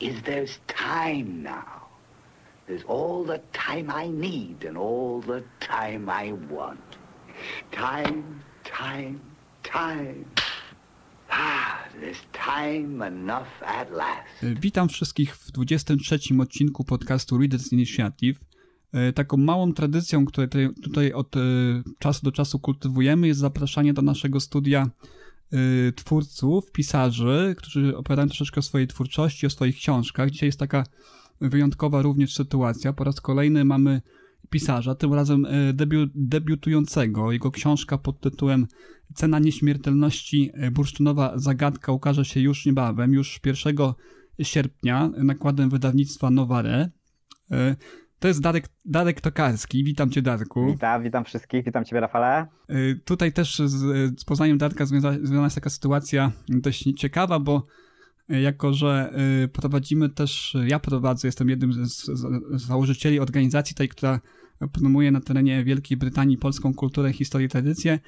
is there's time now. There's all the time I need and all the time I want. Time, time, time. Ah, there's time enough at last. Witam wszystkich w 23 odcinku podcastu Readers Initiative. E, Taką małą tradycją, którą tutaj, od e, czasu do czasu kultywujemy, jest zapraszanie do naszego studia e, twórców, pisarzy, którzy opowiadają troszeczkę o swojej twórczości, o swoich książkach. Dzisiaj jest taka wyjątkowa również sytuacja. Po raz kolejny mamy pisarza, tym razem debiu, debiutującego. Jego książka pod tytułem Cena nieśmiertelności e, bursztynowa zagadka ukaże się już niebawem, już 1 sierpnia nakładem wydawnictwa Noware. To jest Darek, Darek Tokarski. Witam cię, Darku. Witam, witam wszystkich, witam ciebie Rafale. Y, Tutaj też z, z poznaniem Darka związa, związana jest taka sytuacja dość ciekawa, bo jako, że y, prowadzimy też, ja prowadzę, jestem jednym z, założycieli organizacji tej, która promuje na terenie Wielkiej Brytanii polską kulturę, historię, tradycję.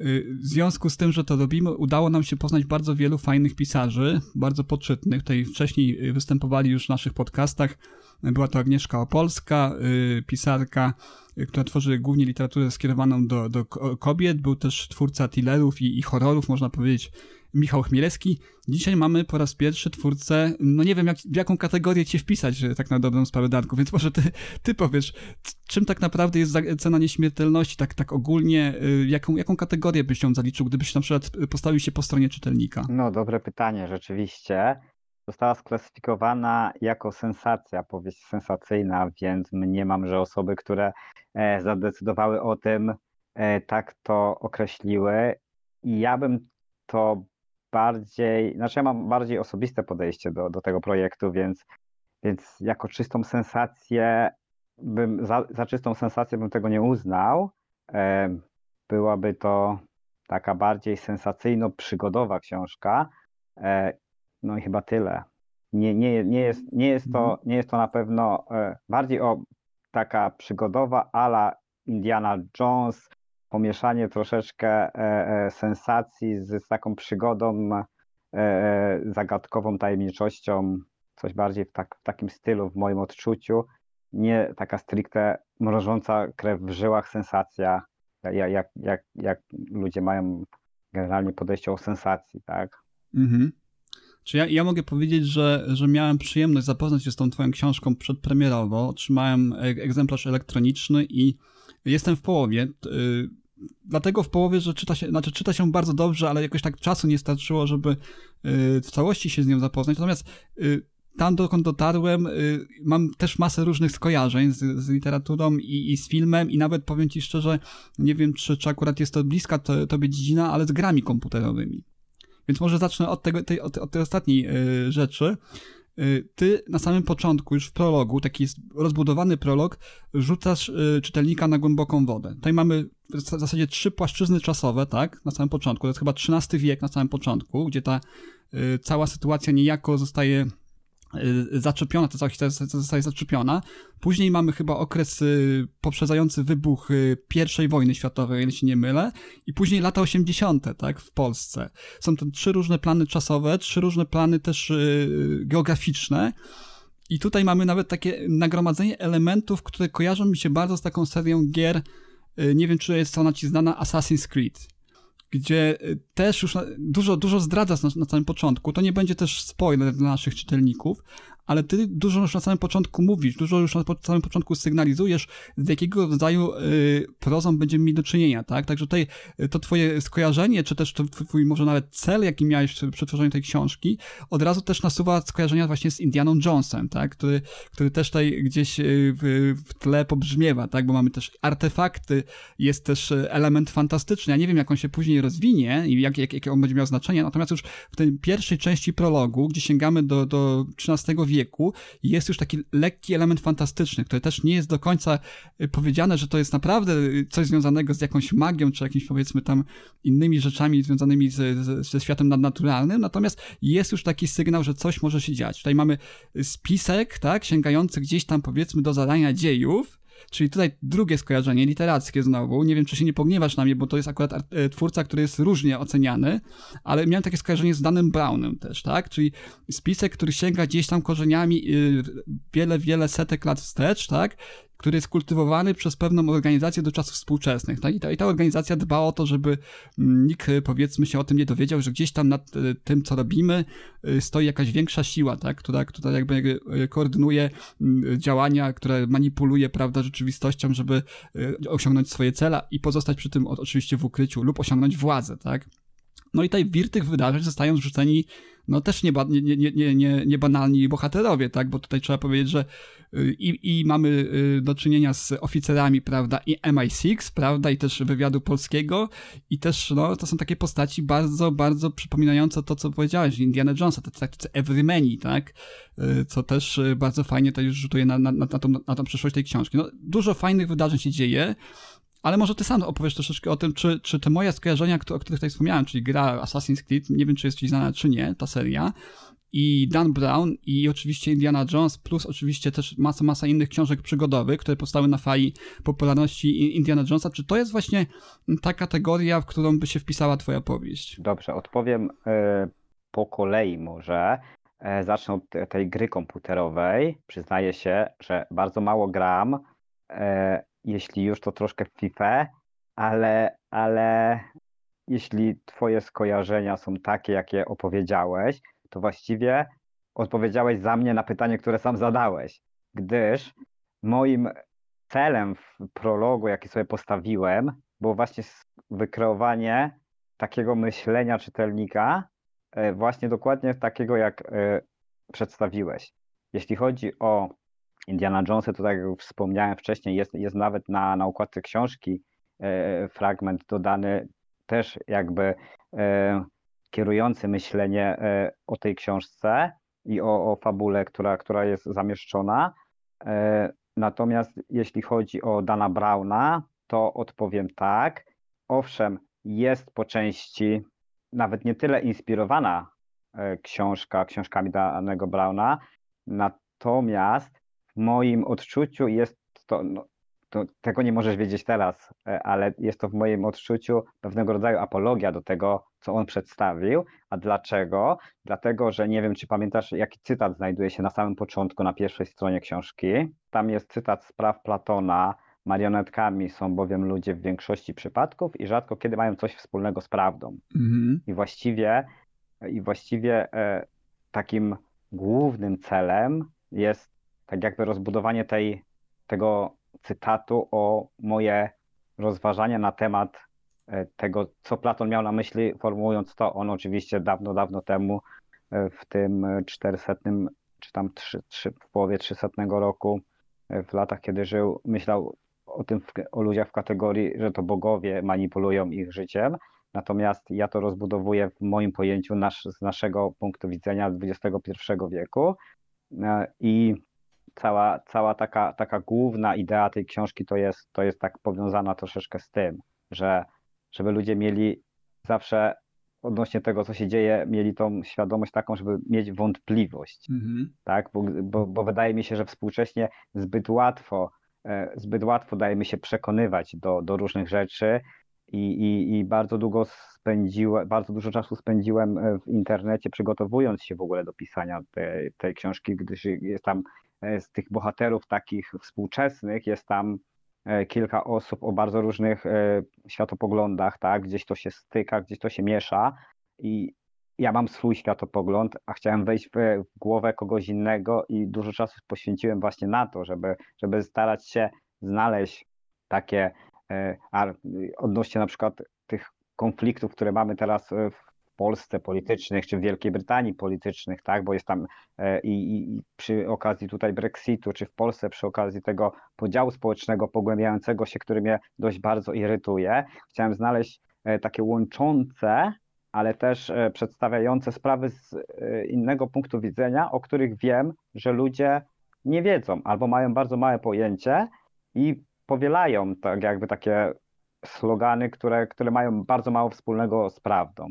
Y, W związku z tym, że to robimy, udało nam się poznać bardzo wielu fajnych pisarzy, bardzo poczytnych. Tutaj wcześniej występowali już w naszych podcastach. Była to Agnieszka Opolska, y, pisarka, y, która tworzy głównie literaturę skierowaną do, do ko- kobiet. Był też twórca thrillerów i, i horrorów, można powiedzieć, Michał Chmielewski. Dzisiaj mamy po raz pierwszy twórcę, no nie wiem jak, w jaką kategorię cię wpisać, tak na dobrą sprawę, Darku, więc może ty, ty powiesz, czym tak naprawdę jest cena nieśmiertelności, tak, tak ogólnie, y, jaką, jaką kategorię byś ją zaliczył, gdybyś na przykład postawił się po stronie czytelnika? No, dobre pytanie, rzeczywiście. Została sklasyfikowana jako sensacja, powieść sensacyjna, więc mniemam, że osoby, które e, zadecydowały o tym, e, tak to określiły. I ja bym to bardziej, znaczy ja mam bardziej osobiste podejście do, do tego projektu, więc, więc jako czystą sensację bym, za, za czystą sensację bym tego nie uznał. E, byłaby to taka bardziej sensacyjno-przygodowa książka. No i chyba tyle. Nie, nie, nie, jest, nie, jest, to, nie jest to na pewno e, bardziej o taka przygodowa ala Indiana Jones, pomieszanie troszeczkę e, e, sensacji z, z taką przygodą, zagadkową tajemniczością, coś bardziej w, tak, w takim stylu, w moim odczuciu. Nie taka stricte mrożąca krew w żyłach sensacja, jak, jak, jak, jak ludzie mają generalnie podejście o sensacji, tak? Mhm. Czy ja, ja mogę powiedzieć, że, że miałem przyjemność zapoznać się z tą twoją książką przedpremierowo. Otrzymałem e- egzemplarz elektroniczny i jestem w połowie. Y, Dlatego w połowie, że czyta się, znaczy czyta się bardzo dobrze, ale jakoś tak czasu nie starczyło, żeby y, w całości się z nią zapoznać. Natomiast tam, dokąd dotarłem, mam też masę różnych skojarzeń z, z literaturą i, i z filmem i nawet powiem ci szczerze, nie wiem, czy, czy akurat jest to bliska to, tobie dziedzina, ale z grami komputerowymi. Więc może zacznę od, tego, tej, od, od tej ostatniej y, rzeczy. Y, ty na samym początku, już w prologu, taki rozbudowany prolog, rzucasz y, czytelnika na głęboką wodę. Tutaj mamy w zasadzie trzy płaszczyzny czasowe, tak, na samym początku. To jest chyba XIII wiek na samym początku, gdzie ta y, cała sytuacja niejako zostaje zaczepiona, ta cała historia zostaje zaczepiona. Później mamy chyba okres y, poprzedzający wybuch y, I wojny światowej, się nie mylę, i później lata 80., tak, w Polsce. Są to trzy różne plany czasowe, trzy różne plany też y, geograficzne. I tutaj mamy nawet takie nagromadzenie elementów, które kojarzą mi się bardzo z taką serią gier, y, nie wiem czy jest ona ci znana, Assassin's Creed gdzie y, też już dużo, dużo zdradzasz na, na samym początku. To nie będzie też spoiler dla naszych czytelników, ale ty dużo już na samym początku mówisz, dużo już na samym początku sygnalizujesz, z jakiego rodzaju y, prozą będziemy mieli do czynienia, tak? Także tutaj y, to twoje skojarzenie, czy też to twój, może nawet cel, jaki miałeś przy tworzeniu tej książki, od razu też nasuwa skojarzenia właśnie z Indianą Jonesem, tak? Który, który też tutaj gdzieś y, w, w tle pobrzmiewa, tak? Bo mamy też artefakty, jest też element fantastyczny. Ja nie wiem, jak on się później rozwinie i jak, jak, on będzie miał znaczenie, natomiast już w tej pierwszej części prologu, gdzie sięgamy do, do XIII wieku, wieku jest już taki lekki element fantastyczny, który też nie jest do końca y, powiedziane, że to jest naprawdę coś związanego z jakąś magią, czy jakimiś powiedzmy tam innymi rzeczami związanymi z, z, ze światem nadnaturalnym, natomiast jest już taki sygnał, że coś może się dziać. Tutaj mamy spisek, tak, sięgający gdzieś tam powiedzmy do zadania dziejów, Czyli tutaj drugie skojarzenie, literackie znowu. Nie wiem, czy się nie pogniewasz na mnie, bo to jest akurat e, twórca, który jest różnie oceniany, ale miałem takie skojarzenie z Danem Brownem też, tak? Czyli spisek, który sięga gdzieś tam korzeniami y, wiele, wiele setek lat wstecz, tak? Który jest kultywowany przez pewną organizację do czasów współczesnych. Tak? I, ta, I ta organizacja dba o to, żeby mm, nikt, y, powiedzmy, się o tym nie dowiedział, że gdzieś tam nad y, tym, co robimy, y, stoi jakaś większa siła, tak? która, która jakby koordynuje działania, które manipuluje, prawda, rzeczywistością, żeby osiągnąć swoje cele i pozostać przy tym oczywiście w ukryciu lub osiągnąć władzę, tak? No i tutaj wir tych wydarzeń zostają zrzuceni no też nie, nie, nie, nie, nie, nie banalni bohaterowie, tak, bo tutaj trzeba powiedzieć, że y, i, i mamy y, do czynienia z oficerami, prawda, i MI6, prawda, i też wywiadu polskiego i też, no, to są takie postaci bardzo, bardzo przypominające to, co powiedziałeś, Indiana Jonesa, to tacy everymeni, tak, y, co też bardzo fajnie to już rzutuje na, na, na, tą, na tą przyszłość tej książki. No, dużo fajnych wydarzeń się dzieje, ale może ty sam opowiesz troszeczkę o tym, czy, czy te moje skojarzenia, o których tutaj wspomniałem, czyli gra Assassin's Creed, nie wiem, czy jest ci znana, czy nie, ta seria, i Dan Brown i oczywiście Indiana Jones, plus oczywiście też masa, masa innych książek przygodowych, które powstały na fali popularności Indiana Jonesa. Czy to jest właśnie ta kategoria, w którą by się wpisała twoja powieść? Dobrze, odpowiem y, po kolei może. E, zacznę od tej gry komputerowej. Przyznaję się, że bardzo mało gram. Jeśli już to troszkę w FIFA, ale, ale jeśli twoje skojarzenia są takie, jakie opowiedziałeś, to właściwie odpowiedziałeś za mnie na pytanie, które sam zadałeś, gdyż moim celem w prologu, jaki sobie postawiłem, było właśnie wykreowanie takiego myślenia czytelnika, e, właśnie dokładnie takiego, jak e, przedstawiłeś. Jeśli chodzi o Indiana Jonesa, to tak jak wspomniałem wcześniej, jest, jest nawet na, na układce książki e, fragment dodany też jakby e, kierujący myślenie e, o tej książce i o, o fabule, która, która jest zamieszczona. E, natomiast jeśli chodzi o Dana Browna, to odpowiem tak. Owszem, jest po części nawet nie tyle inspirowana e, książka książkami danego Browna, natomiast w moim odczuciu jest to, no, to, tego nie możesz wiedzieć teraz, e, ale jest to w moim odczuciu pewnego rodzaju apologia do tego, co on przedstawił. A dlaczego? Dlatego, że nie wiem, czy pamiętasz, jaki cytat znajduje się na samym początku, na pierwszej stronie książki. Tam jest cytat z praw Platona. Marionetkami są bowiem ludzie w większości przypadków i rzadko kiedy mają coś wspólnego z prawdą. Mhm. I właściwie, i właściwie e, takim głównym celem jest tak jakby rozbudowanie tej, tego cytatu o moje rozważania na temat e, tego, co Platon miał na myśli, formułując to. On oczywiście dawno, dawno temu, e, w tym 400, czy tam 3, 3, w połowie 300 roku, e, w latach, kiedy żył, myślał o tym, o ludziach w kategorii, że to bogowie manipulują ich życiem. Natomiast ja to rozbudowuję w moim pojęciu nasz, z naszego punktu widzenia XXI wieku. I cała, cała taka, taka główna idea tej książki to jest, to jest tak powiązana troszeczkę z tym, że żeby ludzie mieli zawsze odnośnie tego, co się dzieje, mieli tą świadomość taką, żeby mieć wątpliwość. Mhm. Tak? Bo, bo, bo wydaje mi się, że współcześnie zbyt łatwo, e, zbyt łatwo dajemy się przekonywać do, do różnych rzeczy i, i, i bardzo długo spędziłem, bardzo dużo czasu spędziłem e, w internecie przygotowując się w ogóle do pisania tej, tej książki, gdyż jest tam z tych bohaterów takich współczesnych jest tam e, kilka osób o bardzo różnych e, światopoglądach, tak? Gdzieś to się styka, gdzieś to się miesza i ja mam swój światopogląd, a chciałem wejść w, głowę kogoś innego i dużo czasu poświęciłem właśnie na to, żeby, żeby starać się znaleźć takie odnośnie na przykład tych konfliktów, które mamy teraz w Polsce politycznych, czy w Wielkiej Brytanii politycznych, tak, bo jest tam e, i, i, przy okazji tutaj Brexitu, czy w Polsce przy okazji tego podziału społecznego pogłębiającego się, który mnie dość bardzo irytuje, chciałem znaleźć e, takie łączące ale też e, przedstawiające sprawy z innego punktu widzenia, o których wiem, że ludzie nie wiedzą albo mają bardzo małe pojęcie i powielają tak jakby takie slogany, które, które mają bardzo mało wspólnego z prawdą.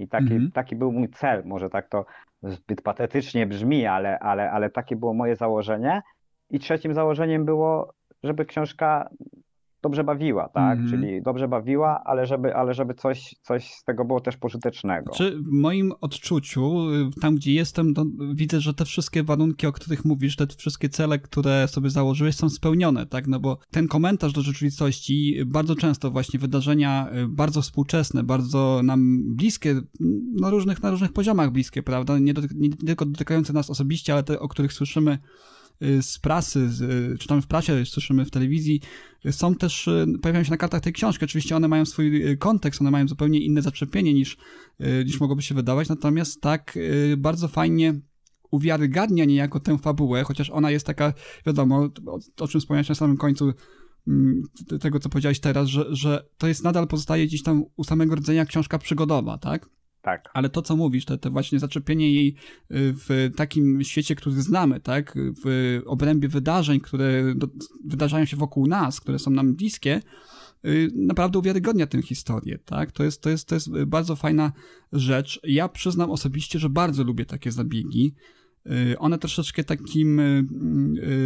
I taki, mhm. taki był mój cel. Może tak to zbyt patetycznie brzmi, ale, ale, ale takie było moje założenie. I trzecim założeniem było, żeby książka dobrze bawiła, tak? Mm -hmm. Czyli dobrze bawiła, ale żeby, ale żeby coś, coś z tego było też pożytecznego. Czy w moim odczuciu, tam gdzie jestem, widzę, że te wszystkie warunki, o których mówisz, te wszystkie cele, które sobie założyłeś, są spełnione, tak? No bo ten komentarz do rzeczywistości, bardzo często właśnie wydarzenia y, bardzo współczesne, bardzo nam bliskie, na różnych, na różnych poziomach bliskie, prawda? Nie, do, nie tylko dotykające nas osobiście, ale te, o których słyszymy Y, z prasy, y, czytamy w prasie, słyszymy w telewizji, y, są też, pojawiają się na kartach tej książki. Oczywiście one mają swój kontekst, one mają zupełnie inne zaczepienie niż, niż mogłoby się wydawać, natomiast tak bardzo fajnie uwiarygadnia niejako tę fabułę, chociaż ona jest taka, wiadomo, o, o czym wspomniałeś na samym końcu mm, tego, co powiedziałeś teraz, że, że to jest nadal pozostaje gdzieś tam u samego rdzenia książka przygodowa, tak? Tak. Ale to, co mówisz, to, to właśnie zaczepienie jej y, w takim świecie, który znamy, tak, w obrębie wydarzeń, które do, wydarzają się wokół nas, które są nam bliskie, y, naprawdę uwiarygodnia tę historię, tak? To jest, to, jest, to jest bardzo fajna rzecz. Ja przyznam osobiście, że bardzo lubię takie zabiegi. Y, one troszeczkę takim y,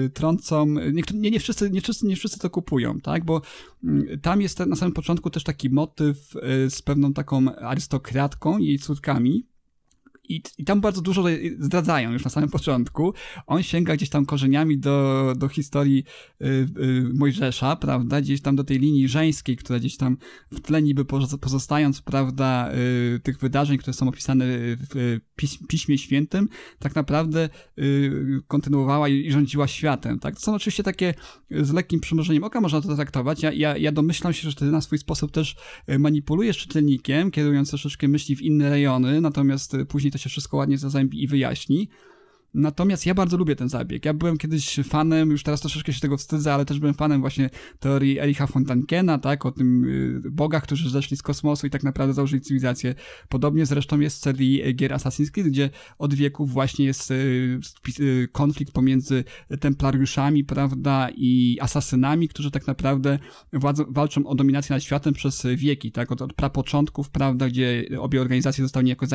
y, trącą, nie, nie, wszyscy, nie, wszyscy, nie wszyscy to kupują, tak, bo tam jest na samym początku też taki motyw z pewną taką arystokratką i jej córkami, i, I tam bardzo dużo zdradzają już na samym początku. On sięga gdzieś tam korzeniami do, do historii y, y, Mojżesza, prawda? Gdzieś tam do tej linii żeńskiej, która gdzieś tam w tle niby pozostając, prawda, y, tych wydarzeń, które są opisane w Piśmie Świętym, tak naprawdę y, kontynuowała i, i rządziła światem, tak? To są oczywiście takie z lekkim przymrużeniem oka można to traktować. Ja, ja, ja domyślam się, że ty na swój sposób też y, manipulujesz czytelnikiem, kierując troszeczkę myśli w inne rejony, natomiast y, później to się wszystko ładnie zazębi i wyjaśni. Natomiast ja bardzo lubię ten zabieg. Ja byłem kiedyś fanem, już teraz troszeczkę się tego wstydzę, ale też byłem fanem właśnie teorii Ericha Fontankena, tak, o tym y, bogach, którzy zeszli z kosmosu i tak naprawdę założyli cywilizację. Podobnie zresztą jest w serii gier Assassin's Creed, gdzie od wieków właśnie jest y, y, konflikt pomiędzy templariuszami, prawda, i asasynami, którzy tak naprawdę walczą o dominację nad światem przez wieki, tak, od, od prapoczątków, prawda, gdzie obie organizacje zostały niejako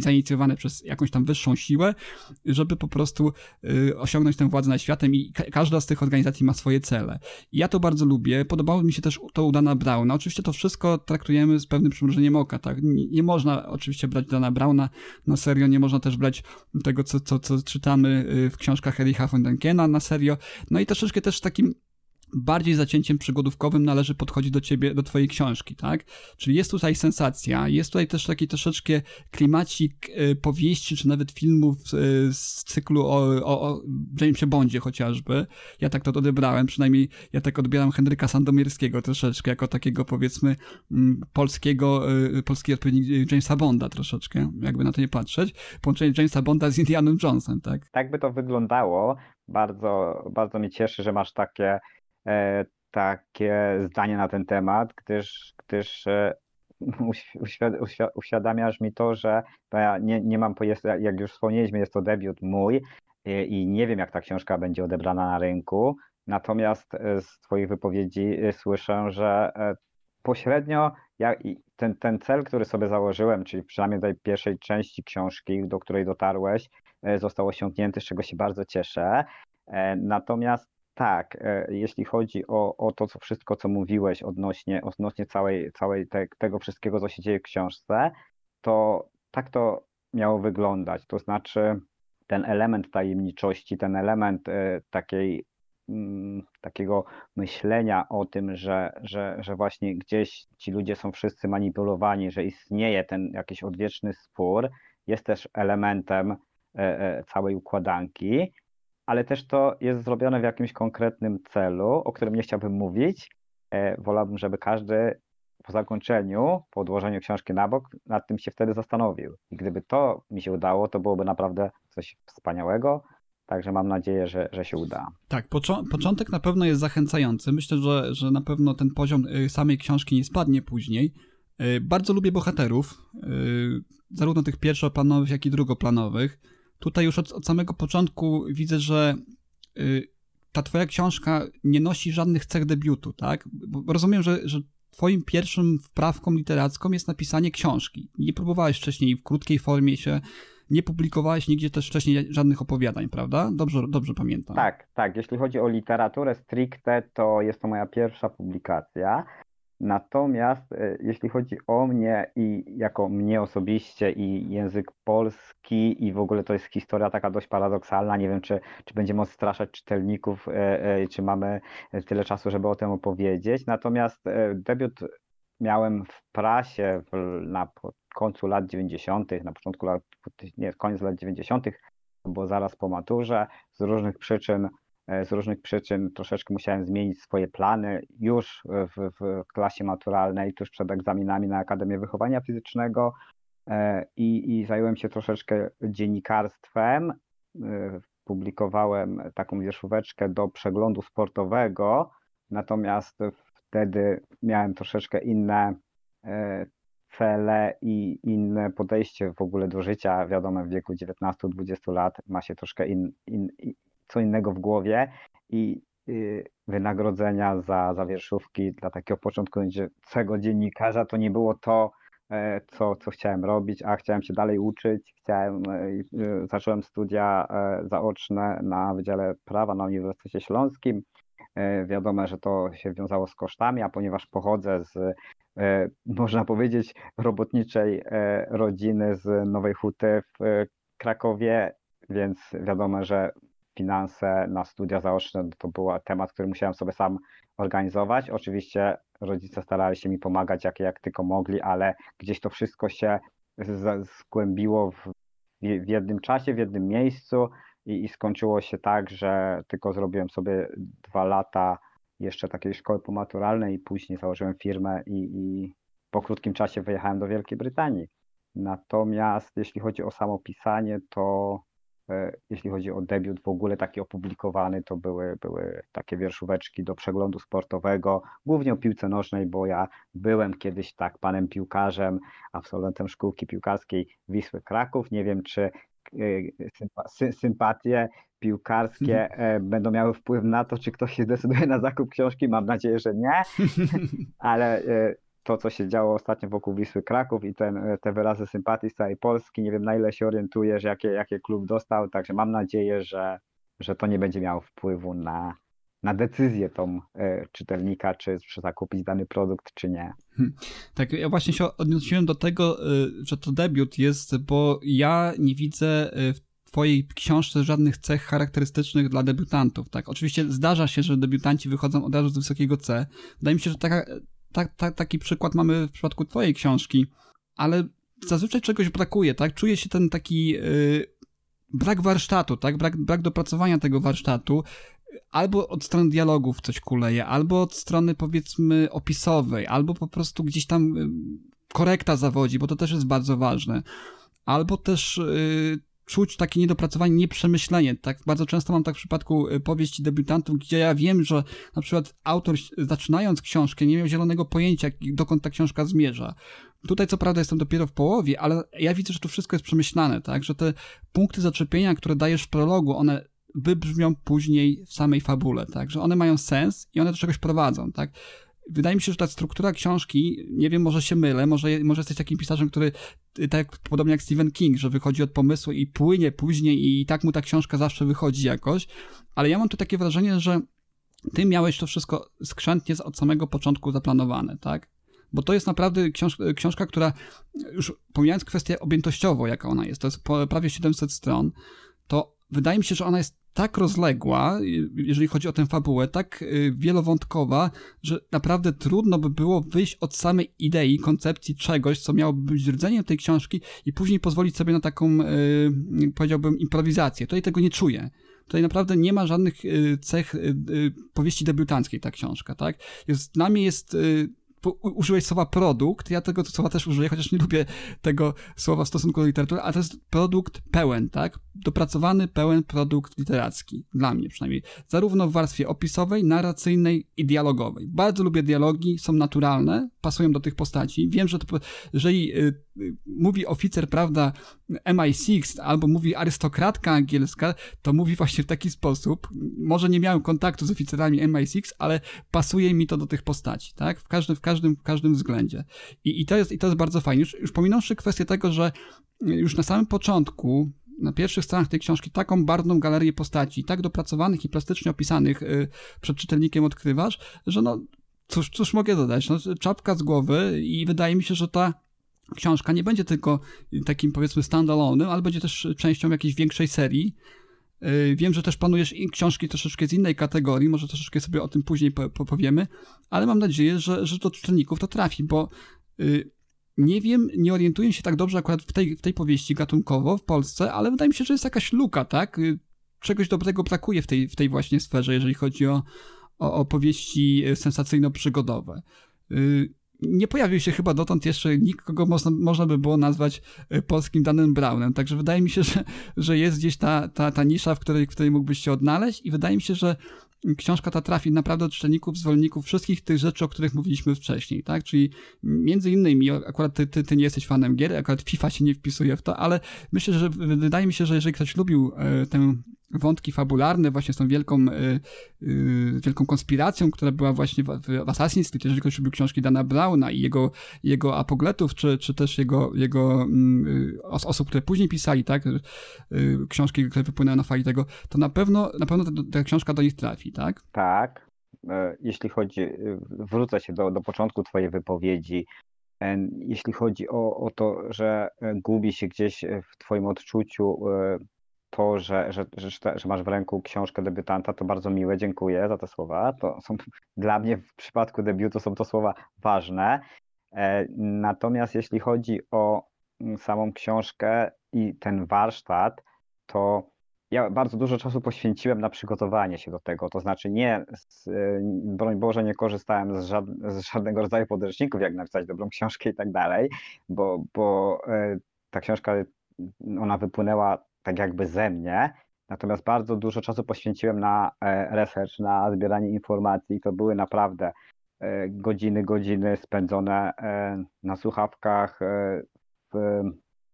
zainicjowane przez jakąś tam wyższą siłę, żeby po prostu y, osiągnąć tę władzę nad światem i ka każda z tych organizacji ma swoje cele. I ja to bardzo lubię. Podobało mi się też to u Dana Browna. Oczywiście to wszystko traktujemy z pewnym przymrużeniem oka, tak? Nie, można oczywiście brać Dana Browna na serio, nie można też brać tego, co, co, co czytamy y, w książkach Ericha von Denkena na serio. No i troszeczkę też takim bardziej zacięciem przygodówkowym należy podchodzić do ciebie, do twojej książki, tak? Czyli jest tutaj sensacja, jest tutaj też taki troszeczkę klimacik y, powieści, czy nawet filmów y, z cyklu o, o, o Jamesie Bondzie chociażby. Ja tak to odebrałem, przynajmniej ja tak odbieram Henryka Sandomierskiego troszeczkę, jako takiego powiedzmy mm, polskiego, y, polski odpowiednik Jamesa Bonda troszeczkę, jakby na to nie patrzeć. Połączenie Jamesa Bonda z Indianem Jonesem, tak? Tak by to wyglądało. Bardzo, bardzo mnie cieszy, że masz takie takie zdanie na ten temat, gdyż, gdyż e, uświadamiasz mi to, że ja nie, nie mam, jak już wspomnieliśmy, jest to debiut mój i nie wiem, jak ta książka będzie odebrana na rynku. Natomiast e, z Twoich wypowiedzi słyszę, że pośrednio ja, ten, ten cel, który sobie założyłem, czyli przynajmniej tej pierwszej części książki, do której dotarłeś, został osiągnięty, z czego się bardzo cieszę. Natomiast tak, e, jeśli chodzi o, o to co wszystko, co mówiłeś odnośnie, odnośnie całej, całej te, tego wszystkiego, co się dzieje w książce, to tak to miało wyglądać. To znaczy ten element tajemniczości, ten element e, takiej, mm, takiego myślenia o tym, że, że, że właśnie gdzieś ci ludzie są wszyscy manipulowani, że istnieje ten jakiś odwieczny spór, jest też elementem e, całej układanki ale też to jest zrobione w jakimś konkretnym celu, o którym nie chciałbym mówić. E, wolałbym, żeby każdy po zakończeniu, po odłożeniu książki na bok, nad tym się wtedy zastanowił. I gdyby to mi się udało, to byłoby naprawdę coś wspaniałego. Także mam nadzieję, że, że się uda. Tak, początek na pewno jest zachęcający. Myślę, że, że na pewno ten poziom y, samej książki nie spadnie później. Y, bardzo lubię bohaterów, y, zarówno tych pierwszoplanowych, jak i drugoplanowych. Tutaj już od, od samego początku widzę, że y, ta twoja książka nie nosi żadnych cech debiutu, tak? Bo rozumiem, że, że twoim pierwszym wprawką literacką jest napisanie książki. Nie próbowałeś wcześniej w krótkiej formie się, nie publikowałeś nigdzie też wcześniej żadnych opowiadań, prawda? Dobrze, dobrze pamiętam. Tak, tak. Jeśli chodzi o literaturę stricte, to jest to moja pierwsza publikacja. Natomiast e, jeśli chodzi o mnie i jako mnie osobiście i język polski i w ogóle to jest historia taka dość paradoksalna, nie wiem czy, czy będziemy odstraszać czytelników, e, e, czy mamy tyle czasu, żeby o tym opowiedzieć. Natomiast debiut miałem w prasie na końcu lat 90., na początku lat, nie, koniec lat 90., bo zaraz po maturze z różnych przyczyn z różnych przyczyn troszeczkę musiałem zmienić swoje plany już w, w klasie maturalnej, tuż przed egzaminami na Akademię Wychowania Fizycznego e, i, i zająłem się troszeczkę dziennikarstwem. E, publikowałem taką wierzchóweczkę do przeglądu sportowego, natomiast wtedy miałem troszeczkę inne cele i inne podejście w ogóle do życia. Wiadomo, w wieku 19-20 lat ma się troszkę in, in, co innego w głowie i y, wynagrodzenia za, za wierszówki dla takiego początkującego dziennikarza to nie było to, e, co, co chciałem robić, a chciałem się dalej uczyć. Chciałem, e, y, zacząłem studia e, zaoczne na Wydziale Prawa na Uniwersytecie Śląskim. Wiadomo, że to się wiązało z kosztami, a ponieważ pochodzę z, można powiedzieć, robotniczej rodziny z Nowej Huty w Krakowie, więc wiadomo, że finanse na studia zaoczne to był temat, który musiałem sobie sam organizować. Oczywiście rodzice starali się mi pomagać jak, jak tylko mogli, ale gdzieś to wszystko się zgłębiło w, w jednym czasie, w jednym miejscu i, i skończyło się tak, że tylko zrobiłem sobie dwa lata jeszcze takiej szkoły pomaturalnej i później założyłem firmę i, i po krótkim czasie wyjechałem do Wielkiej Brytanii. Natomiast jeśli chodzi o samo pisanie, to jeśli chodzi o debiut w ogóle taki opublikowany, to były, były takie wierszóweczki do przeglądu sportowego, głównie o piłce nożnej, bo ja byłem kiedyś tak panem piłkarzem, absolwentem szkółki piłkarskiej Wisły Kraków. Nie wiem, czy e, sympatie piłkarskie e, będą miały wpływ na to, czy ktoś się zdecyduje na zakup książki. Mam nadzieję, że nie, ale to, co się działo ostatnio wokół Wisły Kraków i ten, te wyrazy sympatii z całej Polski. Nie wiem, na ile się orientujesz, jakie, jakie klub dostał, także mam nadzieję, że, że to nie będzie miało wpływu na, na decyzję tą y, czytelnika, czy, czy zakupić dany produkt, czy nie. Hmm. Tak, ja właśnie się odniosłem do tego, y, że to debiut jest, bo ja nie widzę y, w twojej książce żadnych cech charakterystycznych dla debiutantów, tak? Oczywiście zdarza się, że debiutanci wychodzą od razu z wysokiego C. Wydaje mi się, że taka tak, tak, taki przykład mamy w przypadku twojej książki, ale zazwyczaj czegoś brakuje, tak? Czuje się ten taki yy, brak warsztatu, tak? Brak, brak dopracowania tego warsztatu. Albo od strony dialogów coś kuleje, albo od strony powiedzmy opisowej, albo po prostu gdzieś tam yy, korekta zawodzi, bo to też jest bardzo ważne. Albo też yy, czuć takie niedopracowanie, nieprzemyślenie. Tak bardzo często mam tak w przypadku y, powieści debiutantów, gdzie ja wiem, że na przykład autor zaczynając książkę nie miał zielonego pojęcia, dokąd ta książka zmierza. Tutaj co prawda jestem dopiero w połowie, ale ja widzę, że to wszystko jest przemyślane, tak, że te punkty zaczepienia, które dajesz w prologu, one wybrzmią później w samej fabule, tak, że one mają sens i one do czegoś prowadzą, tak wydaje mi się, że ta struktura książki, nie wiem, może się mylę, może, może jesteś takim pisarzem, który tak podobnie jak Stephen King, że wychodzi od pomysłu i płynie później i tak mu ta książka zawsze wychodzi jakoś, ale ja mam tu takie wrażenie, że ty miałeś to wszystko skrzętnie od samego początku zaplanowane, tak? Bo to jest naprawdę książ książka, która, już pomijając kwestię objętościową, jaka ona jest, to jest prawie 700 stron, to wydaje mi się, że ona jest tak rozległa, jeżeli chodzi o tę fabułę, tak y, wielowątkowa, że naprawdę trudno by było wyjść od samej idei, koncepcji czegoś, co miałoby być rdzeniem tej książki i później pozwolić sobie na taką, y, powiedziałbym, improwizację. Tutaj tego nie czuję. Tutaj naprawdę nie ma żadnych y, cech powieści debiutanckiej ta książka, tak? Jest, dla mnie jest użyłeś słowa produkt, ja tego słowa też użyję, chociaż nie lubię tego słowa w stosunku do literatury, ale to jest produkt pełen, tak? Dopracowany, pełen produkt literacki, dla mnie przynajmniej. Zarówno w warstwie opisowej, narracyjnej i dialogowej. Bardzo lubię dialogi, są naturalne, pasują do tych postaci. Wiem, że to, jeżeli y, y, mówi oficer, prawda, MI6 albo mówi arystokratka angielska, to mówi właśnie w taki sposób. Może nie miałem kontaktu z oficerami MI6, ale pasuje mi to do tych postaci, tak? W każdym, w każdym, w każdym względzie. I, i, to, jest, i to jest bardzo fajnie. Już, już pominąwszy kwestię tego, że już na samym początku na pierwszych stronach tej książki taką barwną galerię postaci, tak dopracowanych i plastycznie opisanych y, przed czytelnikiem odkrywasz, że no cóż, cóż mogę dodać, no, czapka z głowy i wydaje mi się, że ta książka nie będzie tylko takim powiedzmy standalone'em, ale będzie też częścią jakiejś większej serii. Y, wiem, że też planujesz książki troszeczkę z innej kategorii, może troszeczkę sobie o tym później powiemy, ale mam nadzieję, że, że do czytelników to trafi, bo y, nie wiem, nie orientuję się tak dobrze akurat w tej, w tej powieści gatunkowo w Polsce, ale wydaje mi się, że jest jakaś luka, tak? Y, czegoś dobrego brakuje w tej, w tej właśnie sferze, jeżeli chodzi o, o opowieści sensacyjno-przygodowe nie pojawił się chyba dotąd jeszcze nikt, kogo można, można by było nazwać e, polskim Danem Brownem. Także wydaje mi się, że, że jest gdzieś ta, ta, ta nisza, w której, w której mógłbyś się odnaleźć i wydaje mi się, że książka ta trafi naprawdę do czytelników, zwolenników wszystkich tych rzeczy, o których mówiliśmy wcześniej, tak? Czyli między innymi, akurat ty, ty, ty nie jesteś fanem gier, akurat FIFA się nie wpisuje w to, ale myślę, że wydaje mi się, że jeżeli ktoś lubił e, tę wątki fabularne właśnie z tą wielką, y, y, wielką konspiracją, która była właśnie w, w Assassin's Creed, jeżeli ktoś lubił książki Dana Browna i jego, jego apogletów, czy, czy też jego, jego y, os, osób, które później pisali, tak, y, książki, które wypłynęły na fali tego, to na pewno, na pewno ta, ta książka do nich trafi, tak? Tak. E, jeśli chodzi, wrócę się do, do początku twojej wypowiedzi, e, jeśli chodzi o, o to, że e, gubi się gdzieś w twoim odczuciu to, że, że, że, że, masz w ręku książkę debiutanta, to bardzo miłe, dziękuję za te słowa. To są dla mnie w przypadku debiutu są to słowa ważne. E, natomiast jeśli chodzi o mm, samą książkę i ten warsztat, to ja bardzo dużo czasu poświęciłem na przygotowanie się do tego. To znaczy, nie, z, e, broń Boże, nie korzystałem z, żad, z żadnego rodzaju podręczników, jak napisać dobrą książkę i tak dalej, bo, bo e, ta książka, ona wypłynęła tak jakby ze mnie, natomiast bardzo dużo czasu poświęciłem na e, research, na zbieranie informacji. To były naprawdę e, godziny, godziny spędzone e, na słuchawkach, w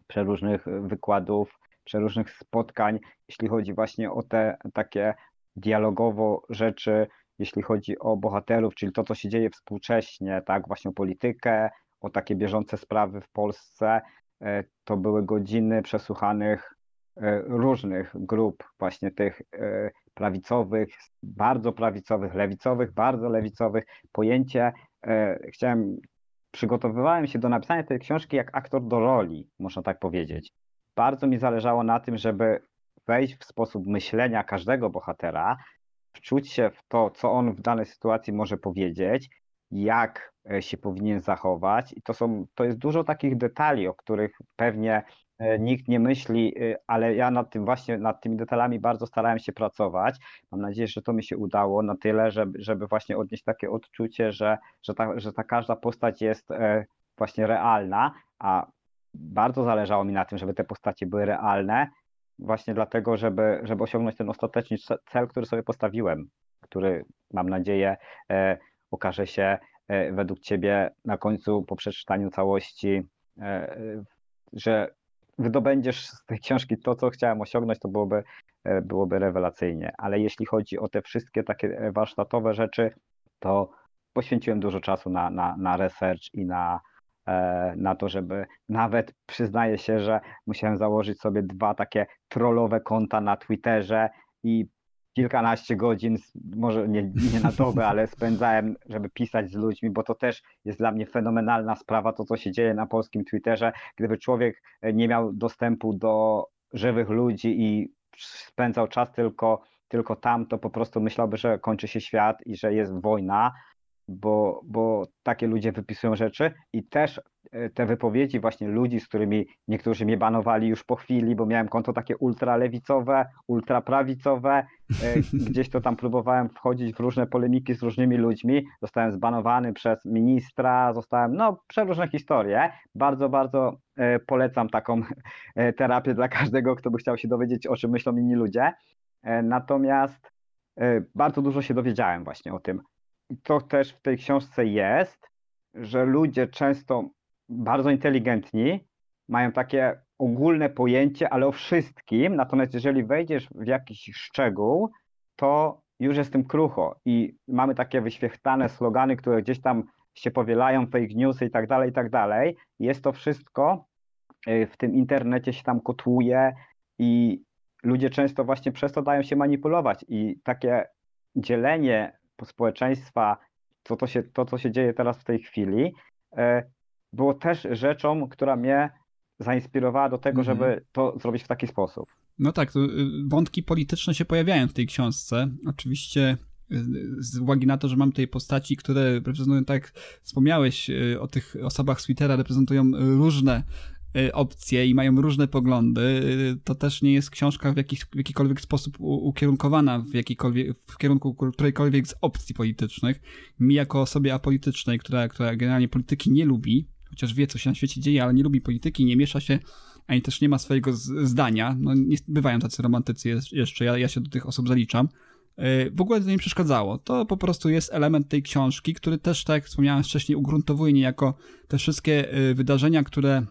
przeróżnych wykładów, przeróżnych spotkań, jeśli chodzi właśnie o te takie dialogowo rzeczy, jeśli chodzi o bohaterów, czyli to, co się dzieje współcześnie, tak, właśnie o politykę, o takie bieżące sprawy w Polsce. To były godziny przesłuchanych różnych grup, właśnie tych e, prawicowych, bardzo prawicowych, lewicowych, bardzo lewicowych. Pojęcie, e, chciałem, przygotowywałem się do napisania tej książki jak aktor do roli, można tak powiedzieć. Bardzo mi zależało na tym, żeby wejść w sposób myślenia każdego bohatera, wczuć się w to, co on w danej sytuacji może powiedzieć, jak się powinien zachować. I to, są, to jest dużo takich detali, o których pewnie E, nikt nie myśli, e, ale ja nad tym właśnie, nad tymi detalami bardzo starałem się pracować. Mam nadzieję, że to mi się udało na tyle, żeby, żeby właśnie odnieść takie odczucie, że, że, ta, że ta każda postać jest e, właśnie realna, a bardzo zależało mi na tym, żeby te postacie były realne, właśnie dlatego, żeby, żeby osiągnąć ten ostateczny cel, który sobie postawiłem, który mam nadzieję okaże się według Ciebie na końcu po przeczytaniu całości, że wydobędziesz z tej książki to, co chciałem osiągnąć, to byłoby, e, byłoby rewelacyjnie. Ale jeśli chodzi o te wszystkie takie e, warsztatowe rzeczy, to poświęciłem dużo czasu na, na, na research i na, e, na to, żeby nawet przyznaję się, że musiałem założyć sobie dwa takie trollowe konta na Twitterze i kilkanaście godzin, może nie, nie na dobę, ale spędzałem, żeby pisać z ludźmi, bo to też jest dla mnie fenomenalna sprawa, to co się dzieje na polskim Twitterze. Gdyby człowiek nie miał dostępu do żywych ludzi i spędzał czas tylko, tylko tam, to po prostu myślałby, że kończy się świat i że jest wojna, bo, bo takie ludzie wypisują rzeczy i też e, te wypowiedzi właśnie ludzi, z którymi niektórzy mnie banowali już po chwili, bo miałem konto takie ultralewicowe, ultraprawicowe, e, gdzieś to tam próbowałem wchodzić w różne polemiki z różnymi ludźmi, zostałem zbanowany przez ministra, zostałem, no, przeróżne historie. Bardzo, bardzo e, polecam taką terapię dla każdego, kto by chciał się dowiedzieć, o czym myślą inni ludzie. Natomiast bardzo dużo się dowiedziałem właśnie o tym. I to też w tej książce jest, że ludzie często bardzo inteligentni mają takie ogólne pojęcie, ale o wszystkim, natomiast jeżeli wejdziesz w jakiś szczegół, to już jest tym krucho. I mamy takie wyświechtane slogany, które gdzieś tam się powielają, fake newsy i tak dalej, i tak dalej. Jest to wszystko y, w tym internecie się tam kotłuje i ludzie często właśnie przez to dają się manipulować. I takie dzielenie społeczeństwa to, to, się, to, co się dzieje teraz w tej chwili, e, było też rzeczą, która mnie zainspirowała do tego, mhm. żeby to zrobić w taki sposób. No tak, y, wątki polityczne się pojawiają w tej książce. Oczywiście y, z uwagi na to, że mam tutaj postaci, które reprezentują, tak jak wspomniałeś y, o tych osobach z Twittera, reprezentują różne opcje i mają różne poglądy, to też nie jest książka w, jakiś, w jakikolwiek sposób ukierunkowana w, jakikolwiek, w kierunku którejkolwiek z opcji politycznych. Mi jako osobie apolitycznej, która, która generalnie polityki nie lubi, chociaż wie, co się na świecie dzieje, ale nie lubi polityki, nie miesza się, ani też nie ma swojego zdania. No, nie, bywają tacy romantycy jeszcze, ja, ja się do tych osób zaliczam. Y, w ogóle to nie przeszkadzało. To po prostu jest element tej książki, który też, tak jak wspomniałem wcześniej, ugruntowuje niejako te wszystkie wydarzenia, które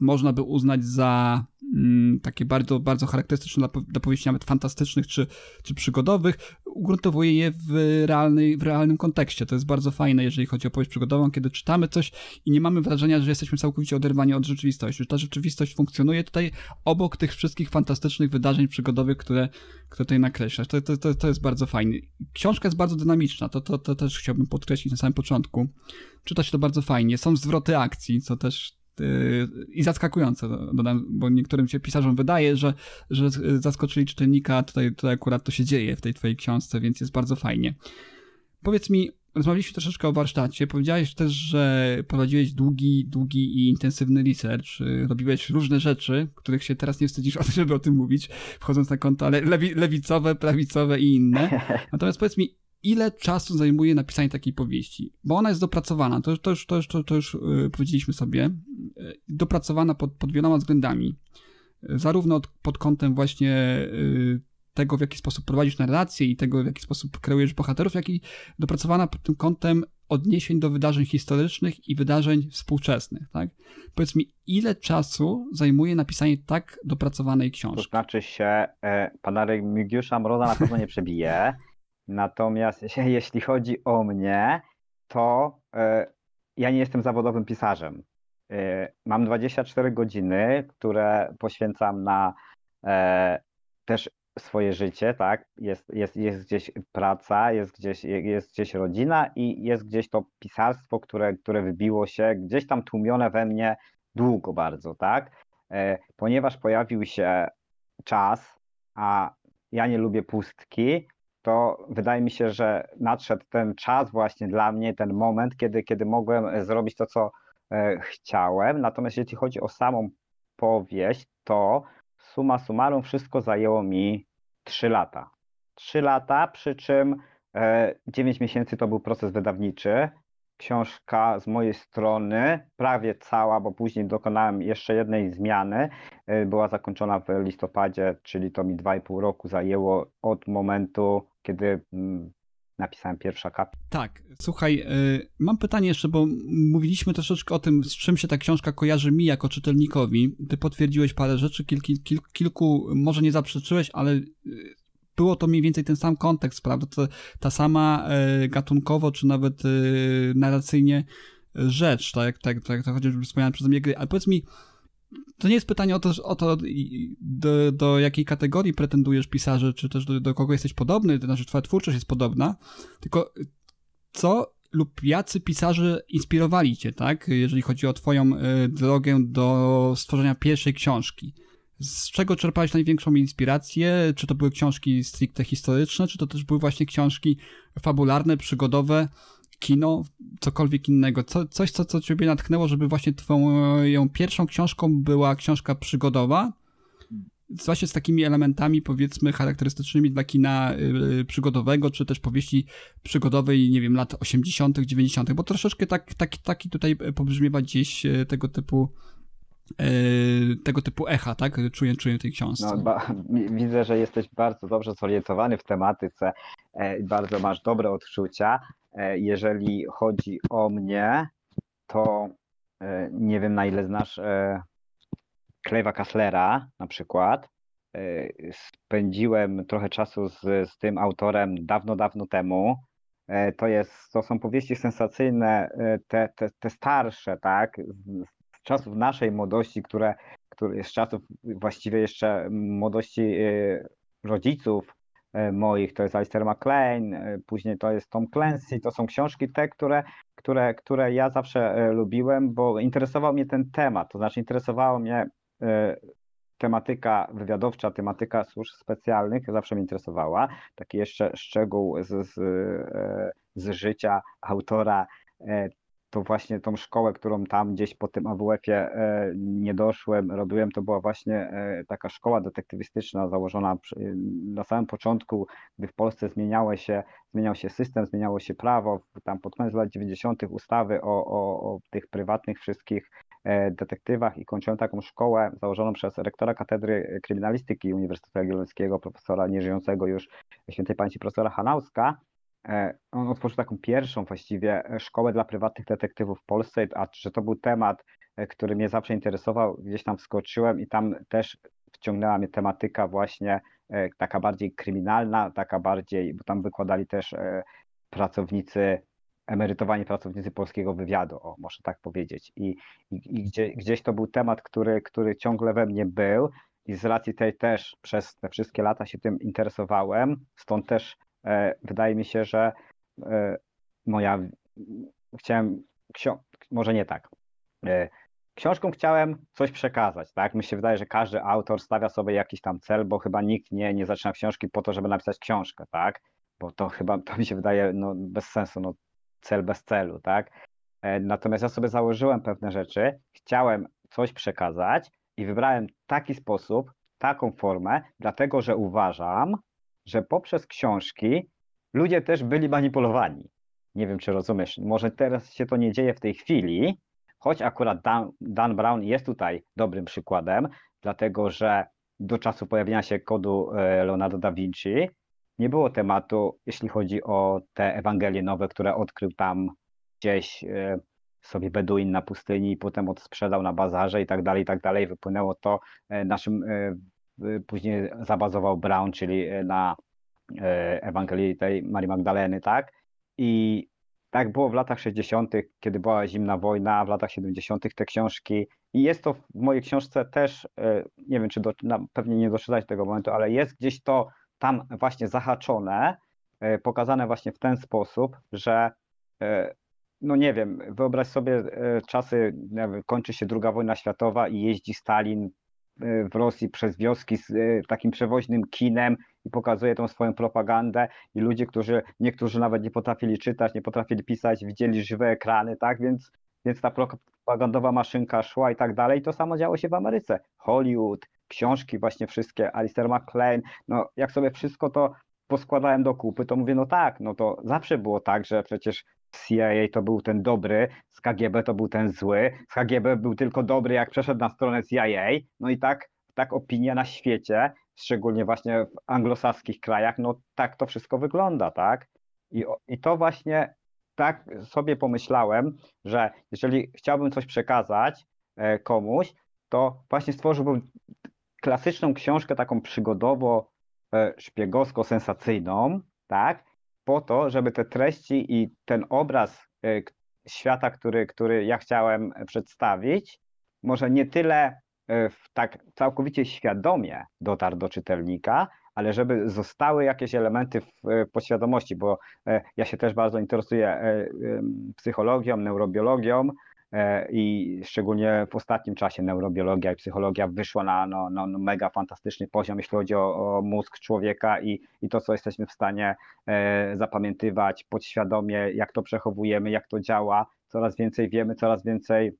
można by uznać za mm, takie bardzo, bardzo charakterystyczne dla, powieści nawet fantastycznych czy, czy przygodowych, ugruntowuje je w, realnej, w realnym kontekście. To jest bardzo fajne, jeżeli chodzi o powieść przygodową, kiedy czytamy coś i nie mamy wrażenia, że jesteśmy całkowicie oderwani od rzeczywistości. Że ta rzeczywistość funkcjonuje tutaj obok tych wszystkich fantastycznych wydarzeń przygodowych, które, które tutaj nakreślasz. To, to, to, to jest bardzo fajne. Książka jest bardzo dynamiczna, to, to, to też chciałbym podkreślić na samym początku. Czyta się to bardzo fajnie. Są zwroty akcji, co też i zaskakujące, dodam, bo niektórym się pisarzom wydaje, że, że zaskoczyli czytelnika, tutaj, tutaj akurat to się dzieje w tej twojej książce, więc jest bardzo fajnie. Powiedz mi, rozmawialiśmy troszeczkę o warsztacie, powiedziałeś też, że prowadziłeś długi, długi i intensywny research, y, robiłeś różne rzeczy, których się teraz nie wstydzisz o tym, żeby o tym mówić, wchodząc na konta lewi, lewicowe, prawicowe i inne. Natomiast powiedz mi, ile czasu zajmuje napisanie takiej powieści, bo ona jest dopracowana, to, to już, to już, to, to już yy, powiedzieliśmy sobie, yy, dopracowana pod, pod wieloma względami, zarówno od, pod kątem właśnie y, tego, w jaki sposób prowadzisz narrację i tego, w jaki sposób kreujesz bohaterów, jak i dopracowana pod tym kątem odniesień do wydarzeń historycznych i wydarzeń współczesnych, tak? Powiedz mi, ile czasu zajmuje napisanie tak dopracowanej książki? To znaczy się, e, pana Remigiusza Mroza na pewno nie przebije, Natomiast jeśli chodzi o mnie, to e, ja nie jestem zawodowym pisarzem. E, mam 24 godziny, które poświęcam na e, też swoje życie, tak? Jest, jest, jest gdzieś praca, jest gdzieś, jest gdzieś rodzina i jest gdzieś to pisarstwo, które, które wybiło się, gdzieś tam tłumione we mnie długo bardzo, tak? Ponieważ pojawił się czas, a ja nie lubię pustki, to wydaje mi się, że nadszedł ten czas właśnie dla mnie, ten moment, kiedy, kiedy mogłem zrobić to, co e, chciałem. Natomiast jeśli chodzi o samą powieść, to suma summarum wszystko zajęło mi 3 lata. 3 lata, przy czym 9 e, miesięcy to był proces wydawniczy. Książka z mojej strony, prawie cała, bo później dokonałem jeszcze jednej zmiany, e, była zakończona w listopadzie, czyli to mi 2,5 roku zajęło od momentu kiedy mm, napisałem pierwszy akapit. Tak, słuchaj, y, mam pytanie jeszcze, bo mówiliśmy troszeczkę o tym, z czym się ta książka kojarzy mi jako czytelnikowi. Ty potwierdziłeś parę rzeczy, kilku, kilku może nie zaprzeczyłeś, ale y, było to mniej więcej ten sam kontekst, prawda? To, ta sama y, gatunkowo, czy nawet narracyjnie rzecz, tak, tak, tak, tak chociażby wspomniałem przeze mnie gry, ale powiedz mi, to nie jest pytanie o to, o to do, do jakiej kategorii pretendujesz pisarzy, czy też do, do kogo jesteś podobny, to znaczy twoja twórczość jest podobna, tylko co lub jacy pisarze inspirowali cię, tak? Jeżeli chodzi o twoją y, drogę do stworzenia pierwszej książki. Z czego czerpałeś największą inspirację? Czy to były książki stricte historyczne, czy to też były właśnie książki fabularne, przygodowe? Kino, cokolwiek innego, co, coś, co, co ciebie natchnęło, żeby właśnie twoją pierwszą książką była książka przygodowa, właśnie z takimi elementami, powiedzmy, charakterystycznymi dla kina y, przygodowego, czy też powieści przygodowej, nie wiem, lat 80., 90., bo troszeczkę tak, tak, taki tutaj pobrzmiewa gdzieś y, tego typu y, tego typu echa, tak? Czuję, czuję tej książce. No, ba, widzę, że jesteś bardzo dobrze zorientowany w tematyce, e, bardzo masz dobre odczucia. E, jeżeli chodzi o mnie, to e, nie wiem na ile znasz Klewa Kasslera na przykład. Spędziłem trochę czasu z, z tym autorem dawno, dawno temu. To, jest, to są powieści sensacyjne, te, te, te starsze, tak, z czasów naszej młodości, które, które z czasów właściwie jeszcze młodości rodziców, E, moich, to jest Alistair MacLean, e, później to jest Tom Clancy, to są książki te, które, które, które ja zawsze lubiłem, bo interesował mnie ten temat, to znaczy interesowała mnie tematyka wywiadowcza, tematyka służb specjalnych. Zawsze mnie interesowała. Taki jeszcze szczegół z, z, z życia autora to właśnie tą szkołę, którą tam gdzieś po tym AWF-ie e, nie doszłem, robiłem, to była właśnie e, taka szkoła detektywistyczna założona na samym początku, gdy w Polsce zmieniało się, zmieniał się system, zmieniało się prawo, tam pod koniec lat 90. ustawy o, o, o tych prywatnych wszystkich e, detektywach i kończyłem taką szkołę założoną przez rektora Katedry Kryminalistyki Uniwersytetu Jagiellońskiego, profesora nieżyjącego już świętej pamięci profesora Hanauska, on otworzył taką pierwszą właściwie e, szkołę dla prywatnych detektywów w Polsce, a że to był temat, e, który mnie zawsze interesował, gdzieś tam wskoczyłem i tam też wciągnęła mnie tematyka właśnie taka bardziej kryminalna, taka bardziej, bo tam wykładali też pracownicy, emerytowani pracownicy polskiego wywiadu, o, może tak powiedzieć. I, i, i gdzie, gdzieś to był temat, który, który ciągle we mnie był i z racji tej też przez te wszystkie lata się tym interesowałem, stąd też E, wydaje mi się, że e, moja. Chciałem. Może nie tak. E, książką chciałem coś przekazać, tak? Mi się wydaje, że każdy autor stawia sobie jakiś tam cel, bo chyba nikt nie, nie zaczyna książki po to, żeby napisać książkę, tak? Bo to chyba, to mi się wydaje, no, bez sensu, no, cel bez celu, tak? Natomiast ja sobie założyłem pewne rzeczy, chciałem coś przekazać i wybrałem taki sposób, taką formę, dlatego że uważam, że poprzez książki ludzie też byli manipulowani. Nie wiem, czy rozumiesz. Może teraz się to nie dzieje w tej chwili, choć akurat Dan, Dan Brown jest tutaj dobrym przykładem, dlatego że do czasu pojawienia się kodu e, Leonardo da Vinci nie było tematu, jeśli chodzi o te Ewangelie nowe, które odkrył tam gdzieś e, sobie Beduin na pustyni i potem odsprzedał na bazarze i tak dalej, i tak dalej. Wypłynęło to e, naszym później zabazował Brown, czyli y, na y, Ewangelii tej Marii Magdaleny, tak? I tak było w latach 60., kiedy była zimna wojna, w latach 70. te książki. I jest to w mojej książce też, nie wiem, czy do, pewnie nie doczytać tego momentu, ale jest gdzieś to tam właśnie zahaczone, pokazane właśnie w ten sposób, że no nie wiem, wyobraź sobie czasy, kończy się druga wojna światowa i jeździ Stalin w Rosji przez wioski z e, takim przewoźnym kinem i pokazuje tą swoją propagandę i ludzie, którzy niektórzy nawet nie potrafili czytać, nie potrafili pisać, widzieli żywe ekrany, tak, więc, więc ta propagandowa maszynka szła i tak dalej. To samo działo się w Ameryce. Hollywood, książki właśnie wszystkie, Alistair MacLean, no jak sobie wszystko to poskładałem do kupy, to mówię, no tak, no to zawsze było tak, że przecież CIA to był ten dobry, z KGB to był ten zły, z KGB był tylko dobry, jak przeszedł na stronę CIA, no i tak, tak opinia na świecie, szczególnie właśnie w anglosaskich krajach, no tak to wszystko wygląda, tak? I, i to właśnie tak sobie pomyślałem, że jeżeli chciałbym coś przekazać e, komuś, to właśnie stworzyłbym klasyczną książkę taką przygodowo e, szpiegowsko-sensacyjną, tak? Po to, żeby te treści i ten obraz e, świata, który, który ja chciałem przedstawić, może nie tyle e, tak całkowicie świadomie dotarł do czytelnika, ale żeby zostały jakieś elementy w e, podświadomości, bo ja się też bardzo interesuję psychologią, neurobiologią i szczególnie w ostatnim czasie neurobiologia i psychologia wyszła na no, no, no mega fantastyczny poziom, jeśli chodzi o, o mózg człowieka i, i to, co jesteśmy w stanie e, zapamiętywać podświadomie, jak to przechowujemy, jak to działa. Coraz więcej wiemy, coraz więcej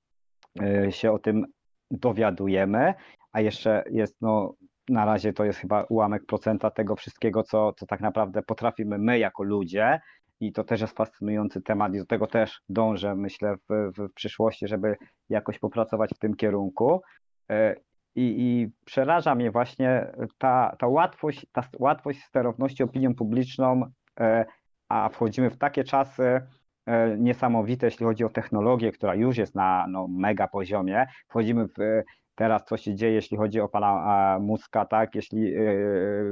e, się o tym dowiadujemy, a jeszcze jest no, na razie to jest chyba ułamek procenta tego wszystkiego, co, co tak naprawdę potrafimy my jako ludzie. I to też jest fascynujący temat i do tego też dążę, myślę, w, w przyszłości, żeby jakoś popracować w tym kierunku. E, I, i przeraża mnie właśnie ta, ta, łatwość, ta łatwość sterowności opinią publiczną, e, a wchodzimy w takie czasy e, niesamowite, jeśli chodzi o technologię, która już jest na no, mega poziomie. Wchodzimy w teraz co się dzieje, jeśli chodzi o pana Muska, tak, jeśli e,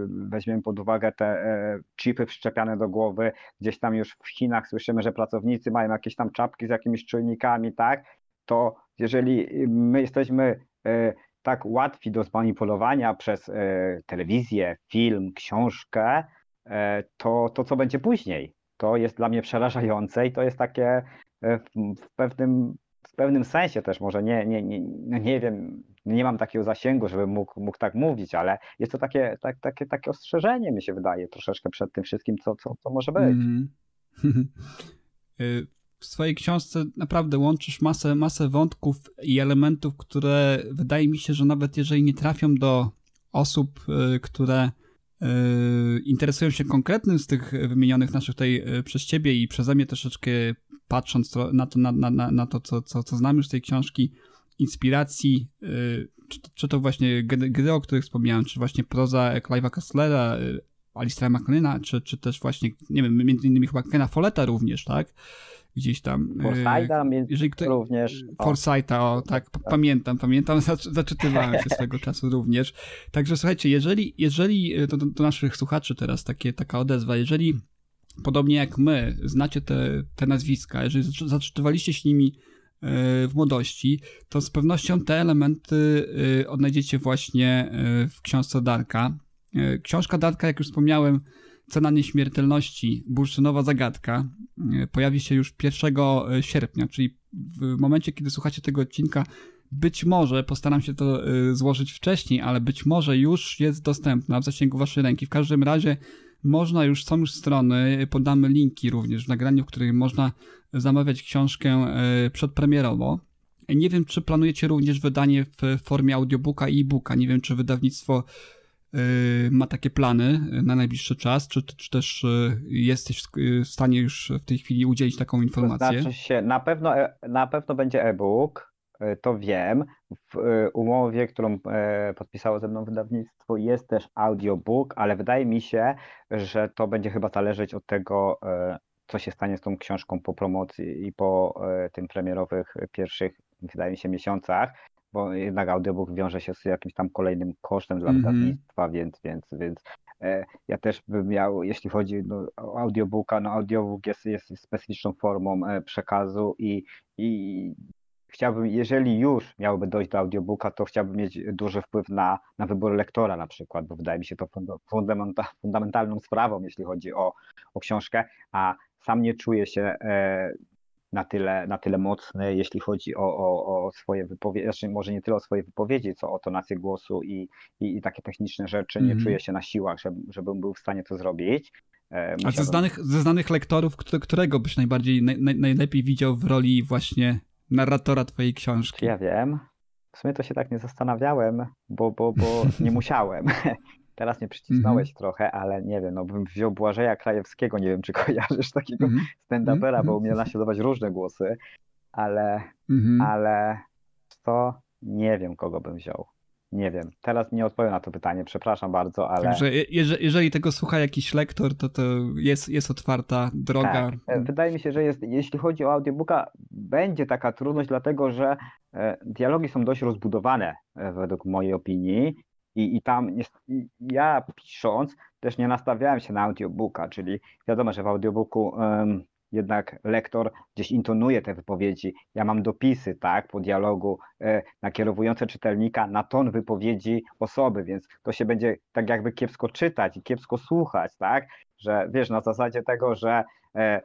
weźmiemy pod uwagę te e, chipy wszczepiane do głowy, gdzieś tam już w Chinach słyszymy, że pracownicy mają jakieś tam czapki z jakimiś czujnikami, tak, to jeżeli my jesteśmy e, tak łatwi do zmanipulowania przez telewizję, film, książkę, to, to co będzie później? To jest dla mnie przerażające i to jest takie w pewnym pewnym sensie też może nie, nie, nie, no nie wiem, nie mam takiego zasięgu, żebym mógł, mógł tak mówić, ale jest to takie, tak, takie, takie ostrzeżenie, mi się wydaje, troszeczkę przed tym wszystkim, co, co, co może być. Mm. w swojej książce naprawdę łączysz masę, masę wątków i elementów, które wydaje mi się, że nawet jeżeli nie trafią do osób, y, które interesują się konkretnym z tych wymienionych naszych tutaj y, przez ciebie i przeze mnie troszeczkę patrząc na to, na, na, na to co, co, co znam już z tej książki, inspiracji, y, czy, czy to właśnie gry, o których wspomniałem, czy właśnie proza Clive'a Castlera, y, Alistera McLeana, czy, czy też właśnie, nie wiem, między innymi chyba Kena Folletta również, tak? Gdzieś tam. Y, Forsytha jeżeli kto, również. Forsytha, o, tak, pamiętam, pamiętam, zaczytywałem się swego czasu również. Także słuchajcie, jeżeli, jeżeli do, do naszych słuchaczy teraz takie, taka odezwa, jeżeli podobnie jak my, znacie te, te nazwiska, jeżeli zaczytywaliście się nimi w młodości, to z pewnością te elementy odnajdziecie właśnie w książce Darka. Książka Darka, jak już wspomniałem, Cena Nieśmiertelności, bursztynowa zagadka, pojawi się już 1 sierpnia, czyli w momencie, kiedy słuchacie tego odcinka, być może, postaram się to złożyć wcześniej, ale być może już jest dostępna w zasięgu waszej ręki. W każdym razie można już, są już strony, podamy linki również w nagraniu, w których można zamawiać książkę e, przedpremierowo. Nie wiem, czy planujecie również wydanie w formie audiobooka i e-booka. Nie wiem, czy wydawnictwo e, ma takie plany na najbliższy czas, czy, czy też e, jesteś w stanie już w tej chwili udzielić taką informację? To znaczy się, na pewno, na pewno będzie e-book, to wiem. W umowie, którą podpisało ze mną wydawnictwo, jest też audiobook, ale wydaje mi się, że to będzie chyba zależeć od tego, co się stanie z tą książką po promocji i po e, tym premierowych pierwszych, wydaje mi się, miesiącach, bo jednak audiobook wiąże się z jakimś tam kolejnym kosztem dla mm -hmm. wydawnictwa, więc, więc, więc e, ja też bym miał, jeśli chodzi no, o audiobooka, no audiobook jest, jest specyficzną formą e, przekazu i, i chciałbym, jeżeli już miałoby dojść do audiobooka, to chciałbym mieć duży wpływ na, na wybór lektora na przykład, bo wydaje mi się to fundamentalną sprawą, jeśli chodzi o, o książkę, a sam nie czuję się e, na tyle, na tyle mocny, jeśli chodzi o, o, o swoje wypowiedzi, znaczy może nie tyle o swoje wypowiedzi, co o tonację głosu i, i, i takie techniczne rzeczy. Nie mm czuję się na siłach, żeby, żebym był w stanie to zrobić. E, A ze znanych, ze znanych lektorów, którego byś najbardziej, naj, najlepiej widział w roli właśnie narratora twojej książki? Ja wiem. W sumie to się tak nie zastanawiałem, bo, bo, bo nie musiałem. Teraz mnie przycisnąłeś mm -hmm. trochę, ale nie wiem, no bym wziął Błażeja Krajewskiego, nie wiem, czy kojarzysz takiego mm -hmm. stand-upera, bo umie naśladować różne głosy, ale, mm -hmm. ale to nie wiem, kogo bym wziął. Nie wiem. Teraz nie odpowiem na to pytanie, przepraszam bardzo, ale. Także jeżeli, jeżeli tego słucha jakiś lektor, to to jest, jest otwarta droga. Tak. E, wydaje mi się, że jest, jeśli chodzi o audiobooka, będzie taka trudność, dlatego że e, dialogi są dość rozbudowane, e, według mojej opinii. I, i tam i ja pisząc też nie nastawiałem się na audiobooka, czyli wiadomo, że w audiobooku um, jednak lektor gdzieś intonuje te wypowiedzi. Ja mam dopisy, tak, po dialogu e, nakierowujące czytelnika na ton wypowiedzi osoby, więc to się będzie tak jakby kiepsko czytać i kiepsko słuchać, tak, że wiesz, na zasadzie tego, że e,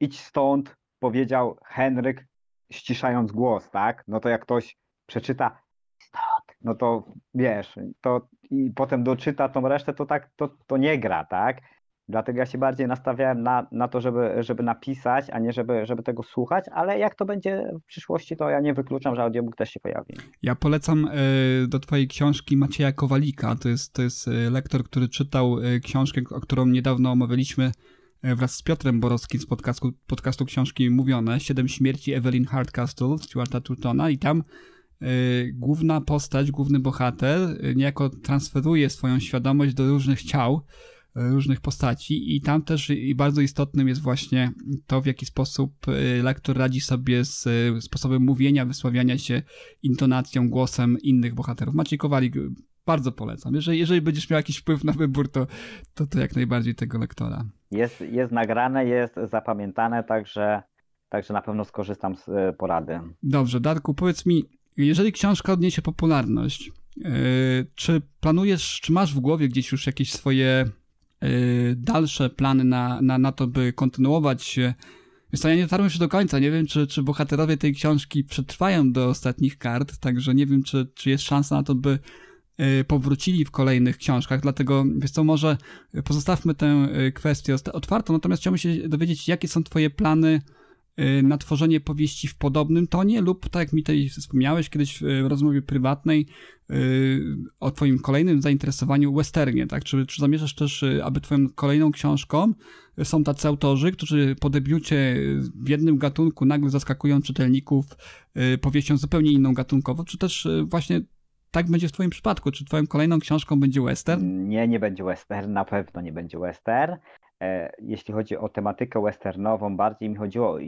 idź stąd, powiedział Henryk ściszając głos, tak? No to jak ktoś przeczyta no to wiesz, to i potem doczyta tą resztę, to tak, to, to nie gra, tak? Dlatego ja się bardziej nastawiałem na, na to, żeby, żeby napisać, a nie żeby, żeby tego słuchać, ale jak to będzie w przyszłości, to ja nie wykluczam, że audiobook też się pojawi. Ja polecam e, do twojej książki Macieja Kowalika. To jest, to jest e, lektor, który czytał e, książkę, o którą niedawno omawialiśmy wraz z Piotrem Borowskim z podcastu, podcastu Książki Mówione, Siedem śmierci Evelyn Hardcastle, Stuarta Turtona i tam główna postać, główny bohater niejako transferuje swoją świadomość do różnych ciał, różnych postaci i tam też bardzo istotnym jest właśnie to, w jaki sposób y, lektor radzi sobie z y, sposobem mówienia, wysławiania się intonacją, głosem innych bohaterów. Maciej Kowalik y, bardzo polecam. Jeżeli, jeżeli będziesz miał jakiś wpływ na wybór, to, to, to jak najbardziej tego lektora. Jest, jest nagrane, jest zapamiętane, także, także na pewno skorzystam z porady. Dobrze, Darku, powiedz mi, jeżeli książka odniesie popularność, czy planujesz, czy masz w głowie gdzieś już jakieś swoje Y, dalsze plany na, na, na to, by kontynuować? Wiesz ja nie dotarłem się do końca, nie wiem, czy, czy bohaterowie tej książki przetrwają do ostatnich kart, także nie wiem, czy, czy jest szansa na to, by y, powrócili w kolejnych książkach, dlatego, wiesz co, może pozostawmy tę kwestię otwartą, natomiast chciałbym się dowiedzieć, jakie są twoje plany na tworzenie powieści w podobnym tonie lub, tak jak mi tutaj wspomniałeś kiedyś w rozmowie prywatnej, Y, o twoim kolejnym zainteresowaniu westernie, tak? Czy, czy zamierzasz też, y, aby twoją kolejną książką są tacy autorzy, którzy po debiucie w jednym gatunku nagle zaskakują czytelników y, powieścią zupełnie inną gatunkowo, czy też właśnie tak będzie w twoim przypadku? Czy twoją kolejną książką będzie western? Nie, nie będzie western, na pewno nie będzie western. E, jeśli chodzi o tematykę westernową, bardziej mi chodziło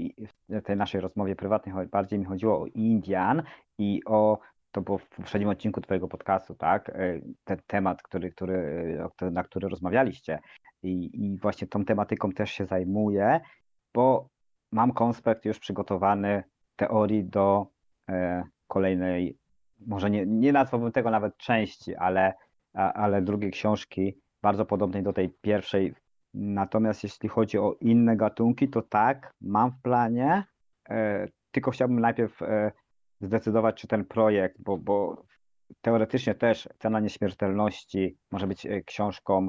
w tej naszej rozmowie prywatnej, bardziej mi chodziło o Indian i o to było w poprzednim odcinku Twojego podcastu, tak? E, ten temat, który, który, na który rozmawialiście. I, I właśnie tą tematyką też się zajmuję, bo mam konspekt już przygotowany teorii do e, kolejnej, może nie, nie nazwałbym tego nawet części, ale, ale drugiej książki, bardzo podobnej do tej pierwszej. Natomiast jeśli chodzi o inne gatunki, to tak, mam w planie, e, tylko chciałbym najpierw e, zdecydować, czy ten projekt, bo, bo teoretycznie też Cena Nieśmiertelności może być e, książką,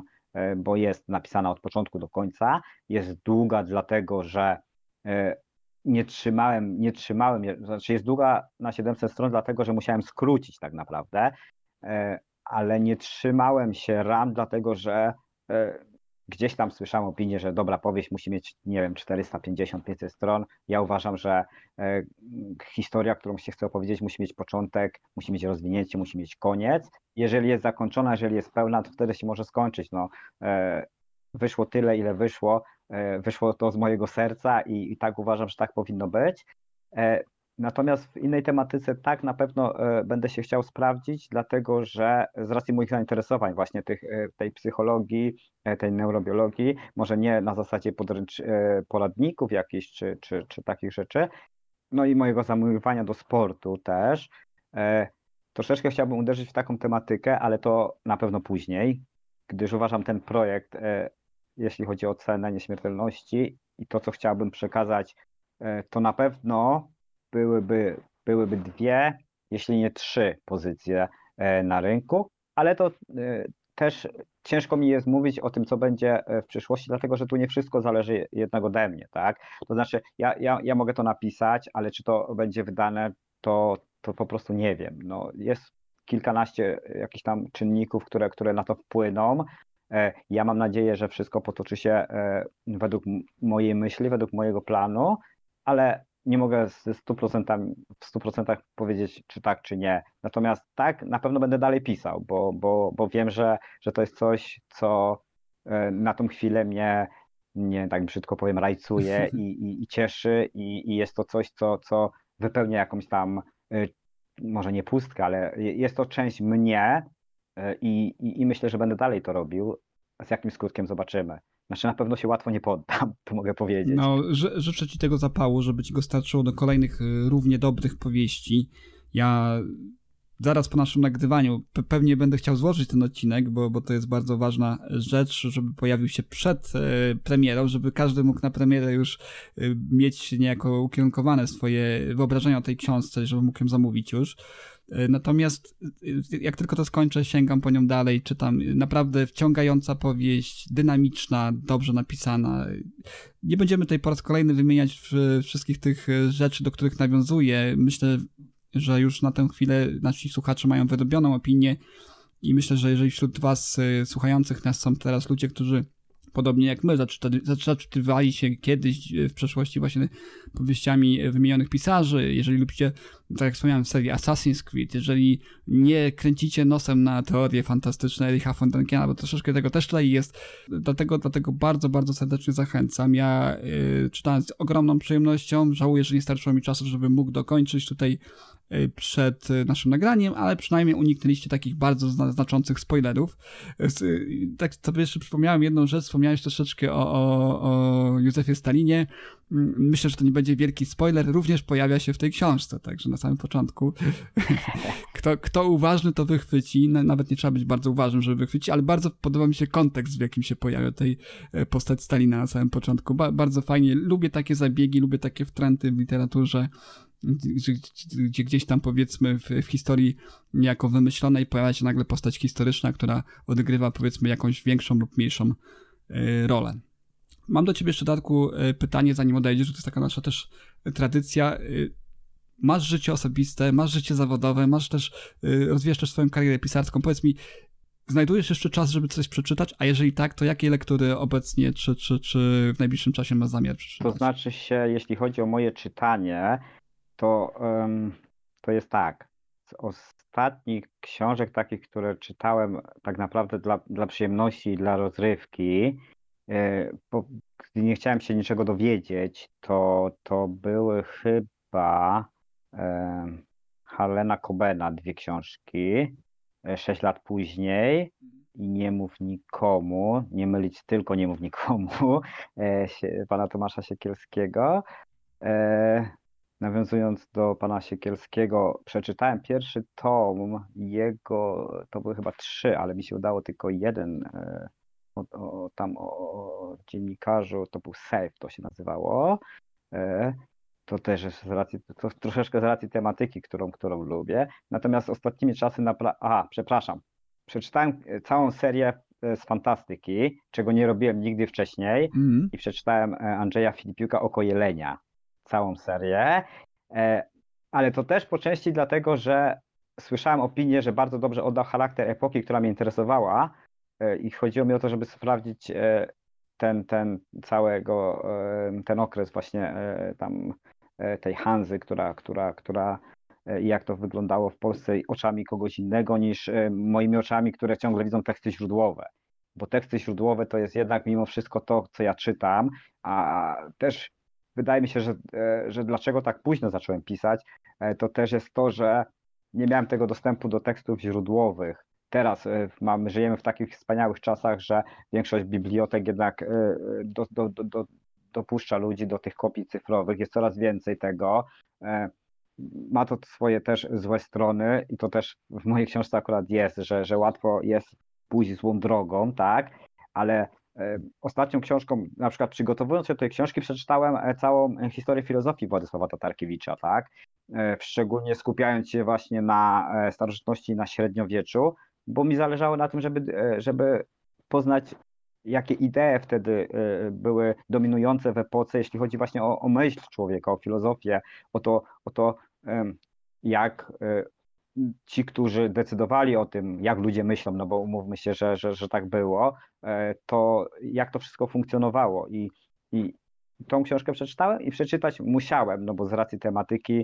bo jest napisana od początku do końca, jest długa dlatego, że nie trzymałem, nie trzymałem, znaczy jest długa na 700 stron dlatego, że musiałem skrócić tak naprawdę, ale nie trzymałem się ram dlatego, że gdzieś tam słyszałem opinię, że dobra powieść musi mieć, nie wiem, 450-500 stron. Ja uważam, że e, historia, którą się chce opowiedzieć, musi mieć początek, musi mieć rozwinięcie, musi mieć koniec. Jeżeli jest zakończona, jeżeli jest pełna, to wtedy się może skończyć. No, e, wyszło tyle, ile wyszło. E, wyszło to z mojego serca i, i tak uważam, że tak powinno być. Natomiast w innej tematyce tak na pewno e, będę się chciał sprawdzić, dlatego że z racji moich zainteresowań właśnie tych, e, tej psychologii, e, tej neurobiologii, może nie na zasadzie podręcz, poradników jakichś czy, czy, czy takich rzeczy, no i mojego zamiłowania do sportu też. Troszeczkę chciałbym uderzyć w taką tematykę, ale to na pewno później, gdyż uważam ten projekt, jeśli chodzi o cenę nieśmiertelności i to, co chciałbym przekazać, to na pewno byłyby, byłyby dwie, jeśli nie trzy pozycje e, na rynku, ale to e, też ciężko mi jest mówić o tym, co będzie e, w przyszłości, dlatego że tu nie wszystko zależy jednak ode mnie, tak? To znaczy, ja, ja, ja mogę to napisać, ale czy to będzie wydane, to, to po prostu nie wiem. No, jest kilkanaście jakichś tam czynników, które, które na to wpłyną. Ja mam nadzieję, że wszystko potoczy się według mojej myśli, według mojego planu, ale nie mogę ze 100%, w 100% powiedzieć, czy tak, czy nie. Natomiast tak, na pewno będę dalej pisał, bo, bo, bo wiem, że, że to jest coś, co e, na tą chwilę mnie, nie tak brzydko powiem, rajcuje i, i, i cieszy i, i jest to coś, co, co wypełnia jakąś tam, e, może nie pustkę, ale jest to część mnie e, i, i, i myślę, że będę dalej to robił. Z jakim skutkiem zobaczymy. Znaczy na pewno się łatwo nie poddam, to mogę powiedzieć. No, życzę ci tego zapału, żeby ci go starczyło do kolejnych y, równie dobrych powieści. Ja zaraz po naszym nagrywaniu pewnie będę chciał złożyć ten odcinek, bo, bo to jest bardzo ważna rzecz, żeby pojawił się przed e, premierą, żeby każdy mógł na premierę już e, mieć niejako ukierunkowane swoje wyobrażenia o tej książce, żeby mógł ją zamówić już. E, natomiast jak tylko to skończę, sięgam po nią dalej, czytam. Naprawdę wciągająca powieść, dynamiczna, dobrze napisana. Nie będziemy tutaj po raz kolejny wymieniać wszystkich tych rzeczy, do których nawiązuje. Myślę, że już na tę chwilę nasi słuchacze mają wyrobioną opinię i myślę, że jeżeli wśród was słuchających nas są teraz ludzie, którzy podobnie jak my, zaczytywali się kiedyś e, w przeszłości właśnie powieściami wymienionych pisarzy. Jeżeli lubicie, tak jak wspomniałem, serię Assassin's Creed, jeżeli nie kręcicie nosem na teorie fantastyczne Ericha Fontenkiena, bo troszeczkę tego też tutaj jest, dlatego, dlatego bardzo, bardzo serdecznie zachęcam. Ja y, czytałem z ogromną przyjemnością, żałuję, że nie starczyło mi czasu, żeby mógł dokończyć tutaj Y, przed naszym nagraniem, ale przynajmniej uniknęliście takich bardzo znaczących spoilerów. Tak sobie jeszcze przypomniałem jedną rzecz, wspomniałeś troszeczkę o, o, o Józefie Stalinie. Myślę, że to nie będzie wielki spoiler, również pojawia się w tej książce, także na samym początku. Kto, kto uważny, to wychwyci. Nawet nie trzeba być bardzo uważnym, żeby wychwycić, ale bardzo podoba mi się kontekst, w jakim się pojawia tej e, postać Stalina na samym początku. Ba bardzo fajnie. Lubię takie zabiegi, lubię takie wtręty w literaturze gdzie gdzieś tam powiedzmy w, w historii niejako wymyślonej pojawia się nagle postać historyczna, która odgrywa powiedzmy jakąś większą lub mniejszą y, rolę. Mam do ciebie jeszcze, Darku, y, pytanie, zanim odejdziesz, to jest taka nasza też tradycja. Y, masz życie osobiste, masz życie zawodowe, masz też, rozwijasz też swoją karierę pisarską. Powiedz mi, znajdujesz jeszcze czas, żeby coś przeczytać? A jeżeli tak, to jakie lektury obecnie czy, czy, czy w najbliższym czasie masz zamiar przeczytać? To znaczy się, jeśli chodzi o moje czytanie, to, to jest tak. Z ostatnich książek takich, które czytałem tak naprawdę dla, dla przyjemności i dla rozrywki, e, bo gdy nie chciałem się niczego dowiedzieć, to, to były chyba Harlena Cobena dwie książki, e, sześć lat później. I Nie mów nikomu, nie mylić tylko Nie mów nikomu, e, pana Tomasza Siekielskiego nawiązując do pana Siekielskiego, przeczytałem pierwszy tom jego, to były chyba trzy, ale mi się udało tylko jeden, e, tam o, o dziennikarzu, to był Safe, to się nazywało. E, to też jest z racji, to troszeczkę z racji tematyki, którą, którą lubię. Natomiast ostatnimi czasy, napra- aha, przepraszam, przeczytałem całą serię e, z fantastyki, czego nie robiłem nigdy wcześniej mm. i przeczytałem Andrzeja Filipiuka Oko Jelenia całą serię, e, ale to też po części dlatego, że słyszałem opinię, że bardzo dobrze oddał charakter epoki, która mnie interesowała e, i chodziło mi o to, żeby sprawdzić e, ten, ten całego, ten okres właśnie tam tej Hanzy, która, która, która jak to wyglądało w Polsce oczami kogoś innego niż moimi oczami, które ciągle widzą teksty źródłowe. Bo teksty źródłowe to jest jednak mimo wszystko to, co ja czytam, a też wydaje mi się, że, e, że dlaczego tak późno zacząłem pisać, e, to też jest to, że nie miałem tego dostępu do tekstów źródłowych. Teraz e, mamy, żyjemy w takich wspaniałych czasach, że większość bibliotek jednak do, do, do, dopuszcza ludzi do tych kopii cyfrowych, jest coraz więcej tego. Ma to swoje też złe strony i to też w mojej książce akurat jest, że, że łatwo jest pójść złą drogą, tak, ale E, ostatnią książką, na przykład przygotowując się do tej książki, przeczytałem e, całą e, historię filozofii Władysława Tatarkiewicza, tak? Szczególnie skupiając się właśnie na starożytności i na średniowieczu, bo mi zależało na tym, żeby, żeby poznać, jakie idee wtedy były dominujące w epoce, jeśli chodzi właśnie o, o myśl człowieka, o filozofię, o to, o to jak ci, którzy decydowali o tym, jak ludzie myślą, no bo umówmy się, że, że, że tak było, e, to jak to wszystko funkcjonowało. I, I tą książkę przeczytałem i przeczytać musiałem, no bo z racji tematyki, e,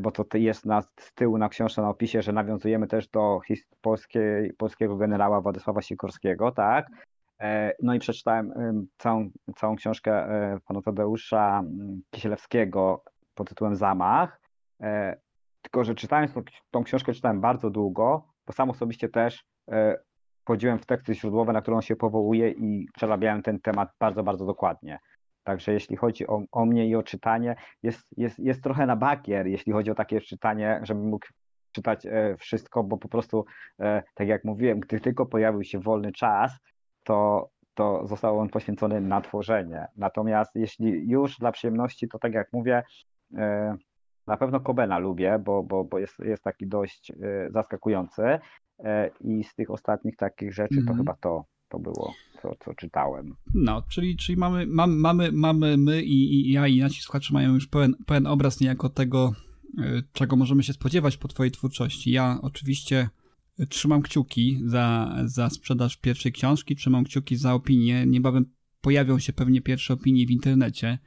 bo to jest na, z tyłu na książce na opisie, że nawiązujemy też do polskiej, polskiego generała Władysława Sikorskiego, tak? E, no i przeczytałem całą, całą książkę pana Tadeusza Kisielewskiego pod tytułem Zamach. Tylko, że czytając tą, tą książkę czytałem bardzo długo, bo sam osobiście też e, wchodziłem w teksty źródłowe, na którą się powołuje i przerabiałem ten temat bardzo, bardzo dokładnie. Także jeśli chodzi o, o mnie i o czytanie, jest, jest, jest trochę na bakier, jeśli chodzi o takie czytanie, żebym mógł czytać e, wszystko, bo po prostu, e, tak jak mówiłem, gdy tylko pojawił się wolny czas, to, to został on poświęcony na tworzenie. Natomiast jeśli już dla przyjemności, to tak jak mówię, e, na pewno Kobena lubię, bo, bo, bo jest, jest taki dość zaskakujący i z tych ostatnich takich rzeczy to mhm. chyba to, to było, co, co czytałem. No, czyli, czyli mamy, mamy, mamy, mamy my i, i ja i nasi słuchacze mają już pełen, pełen obraz niejako tego, Y, czego możemy się spodziewać po Twojej twórczości. Ja oczywiście trzymam kciuki za, za sprzedaż pierwszej książki, trzymam kciuki za opinię. Niebawem pojawią się pewnie pierwsze opinie w internecie.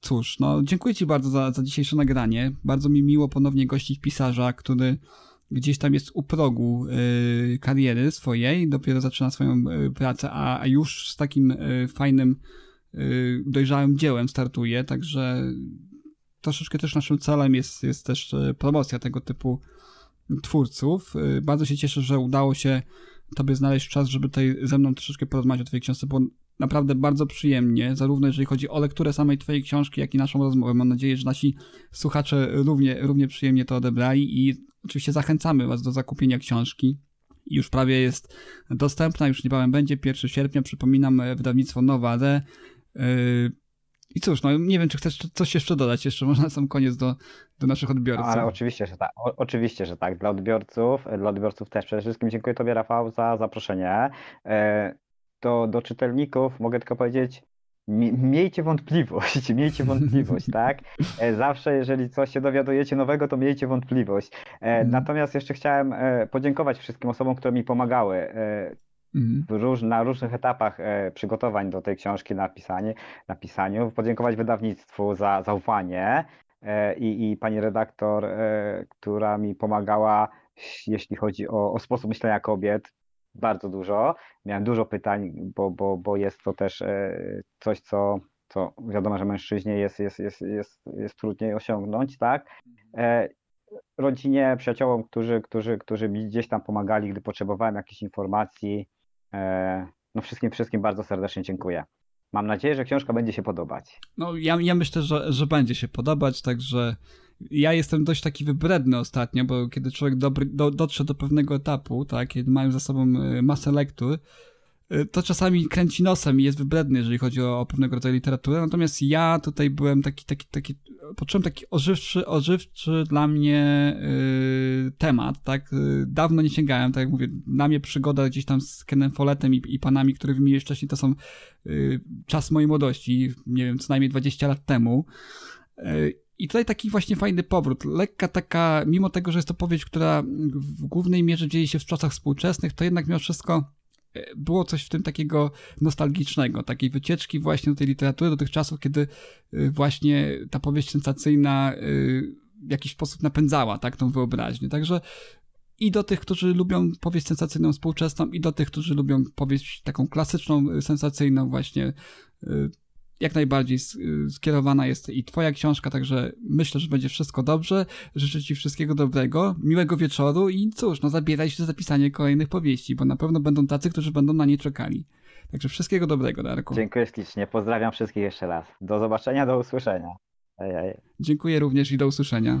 Cóż, no dziękuję Ci bardzo za, za dzisiejsze nagranie. Bardzo mi miło ponownie gościć pisarza, który gdzieś tam jest u progu y, kariery swojej, dopiero zaczyna swoją y, pracę, a, już z takim y, fajnym, dojrzałym dziełem startuje, także troszeczkę też naszym celem jest, jest też promocja tego typu twórców. Bardzo się cieszę, że udało się tobie znaleźć czas, żeby tutaj ze mną troszeczkę porozmawiać o twojej książce, bo naprawdę bardzo przyjemnie, zarówno jeżeli chodzi o lekturę samej twojej książki, jak i naszą rozmowę. Mam nadzieję, że nasi słuchacze równie, równie przyjemnie to odebrali i oczywiście zachęcamy was do zakupienia książki. Już prawie jest dostępna, już niebawem będzie 1 sierpnia, przypominam, e, wydawnictwo Nowade. I cóż, no nie wiem, czy chcesz coś jeszcze dodać, jeszcze można na sam koniec do, do naszych odbiorców. Ale oczywiście, że tak. O, oczywiście, że tak. Dla odbiorców, dla odbiorców też. Przede wszystkim dziękuję Tobie, Rafał, za zaproszenie. E, do, czytelników mogę tylko powiedzieć, miejcie wątpliwość, miejcie wątpliwość, tak? E, zawsze, jeżeli coś się dowiadujecie nowego, to miejcie wątpliwość. Mhm. Natomiast jeszcze chciałem podziękować wszystkim osobom, które mi pomagały Mhm. Róż, na różnych etapach e, przygotowań do tej książki napisanie, napisaniu. Podziękować wydawnictwu za zaufanie e, i, i pani redaktor, e, która mi pomagała, jeśli chodzi o, o sposób myślenia kobiet. Bardzo dużo. Miałem dużo pytań, bo, bo, bo jest to też e, coś, co, co wiadomo, że mężczyźnie jest, jest, jest, jest, jest trudniej osiągnąć, tak? E, rodzinie, przyjaciołom, którzy, którzy, którzy mi gdzieś tam pomagali, gdy potrzebowałem jakichś informacji, E, no wszystkim, wszystkim bardzo serdecznie dziękuję. Mam nadzieję, że książka będzie się podobać. No ja, ja myślę, że, że będzie się podobać, także ja jestem dość taki wybredny ostatnio, bo kiedy człowiek dobry, do, dotrze do pewnego etapu, tak, kiedy mają za sobą e, masę lektur, Y, to czasami kręci nosem i jest wybredny, jeżeli chodzi o, o pewnego rodzaju literaturę. Natomiast ja tutaj byłem taki, taki, taki, poczułem taki ożywczy, ożywczy dla mnie yy, temat, tak? Dawno nie sięgałem, tak jak mówię, na mnie przygoda gdzieś tam z Kenem Folletem i, i panami, których wymieniłeś wcześniej, to są yy, czas mojej młodości, nie wiem, co najmniej 20 lat temu. I tutaj taki właśnie fajny powrót. Lekka taka, mimo tego, że jest to powieść, która w głównej mierze dzieje się w czasach współczesnych, to jednak mimo wszystko było coś w tym takiego nostalgicznego, takiej wycieczki właśnie do tej literatury, do tych czasów, kiedy y, właśnie ta powieść sensacyjna y, w jakiś sposób napędzała tak tą wyobraźnię. Także i do tych, którzy lubią powieść sensacyjną współczesną, i do tych, którzy lubią powieść taką klasyczną, sensacyjną właśnie jak najbardziej skierowana jest i twoja książka, także myślę, że będzie wszystko dobrze. Życzę ci wszystkiego dobrego, miłego wieczoru i cóż, no zabieraj się za zapisanie kolejnych powieści, bo na pewno będą tacy, którzy będą na nie czekali. Także wszystkiego dobrego, Darku. Dziękuję ślicznie, pozdrawiam wszystkich jeszcze raz. Do zobaczenia, do usłyszenia. Ej, ej. Dziękuję również i do usłyszenia.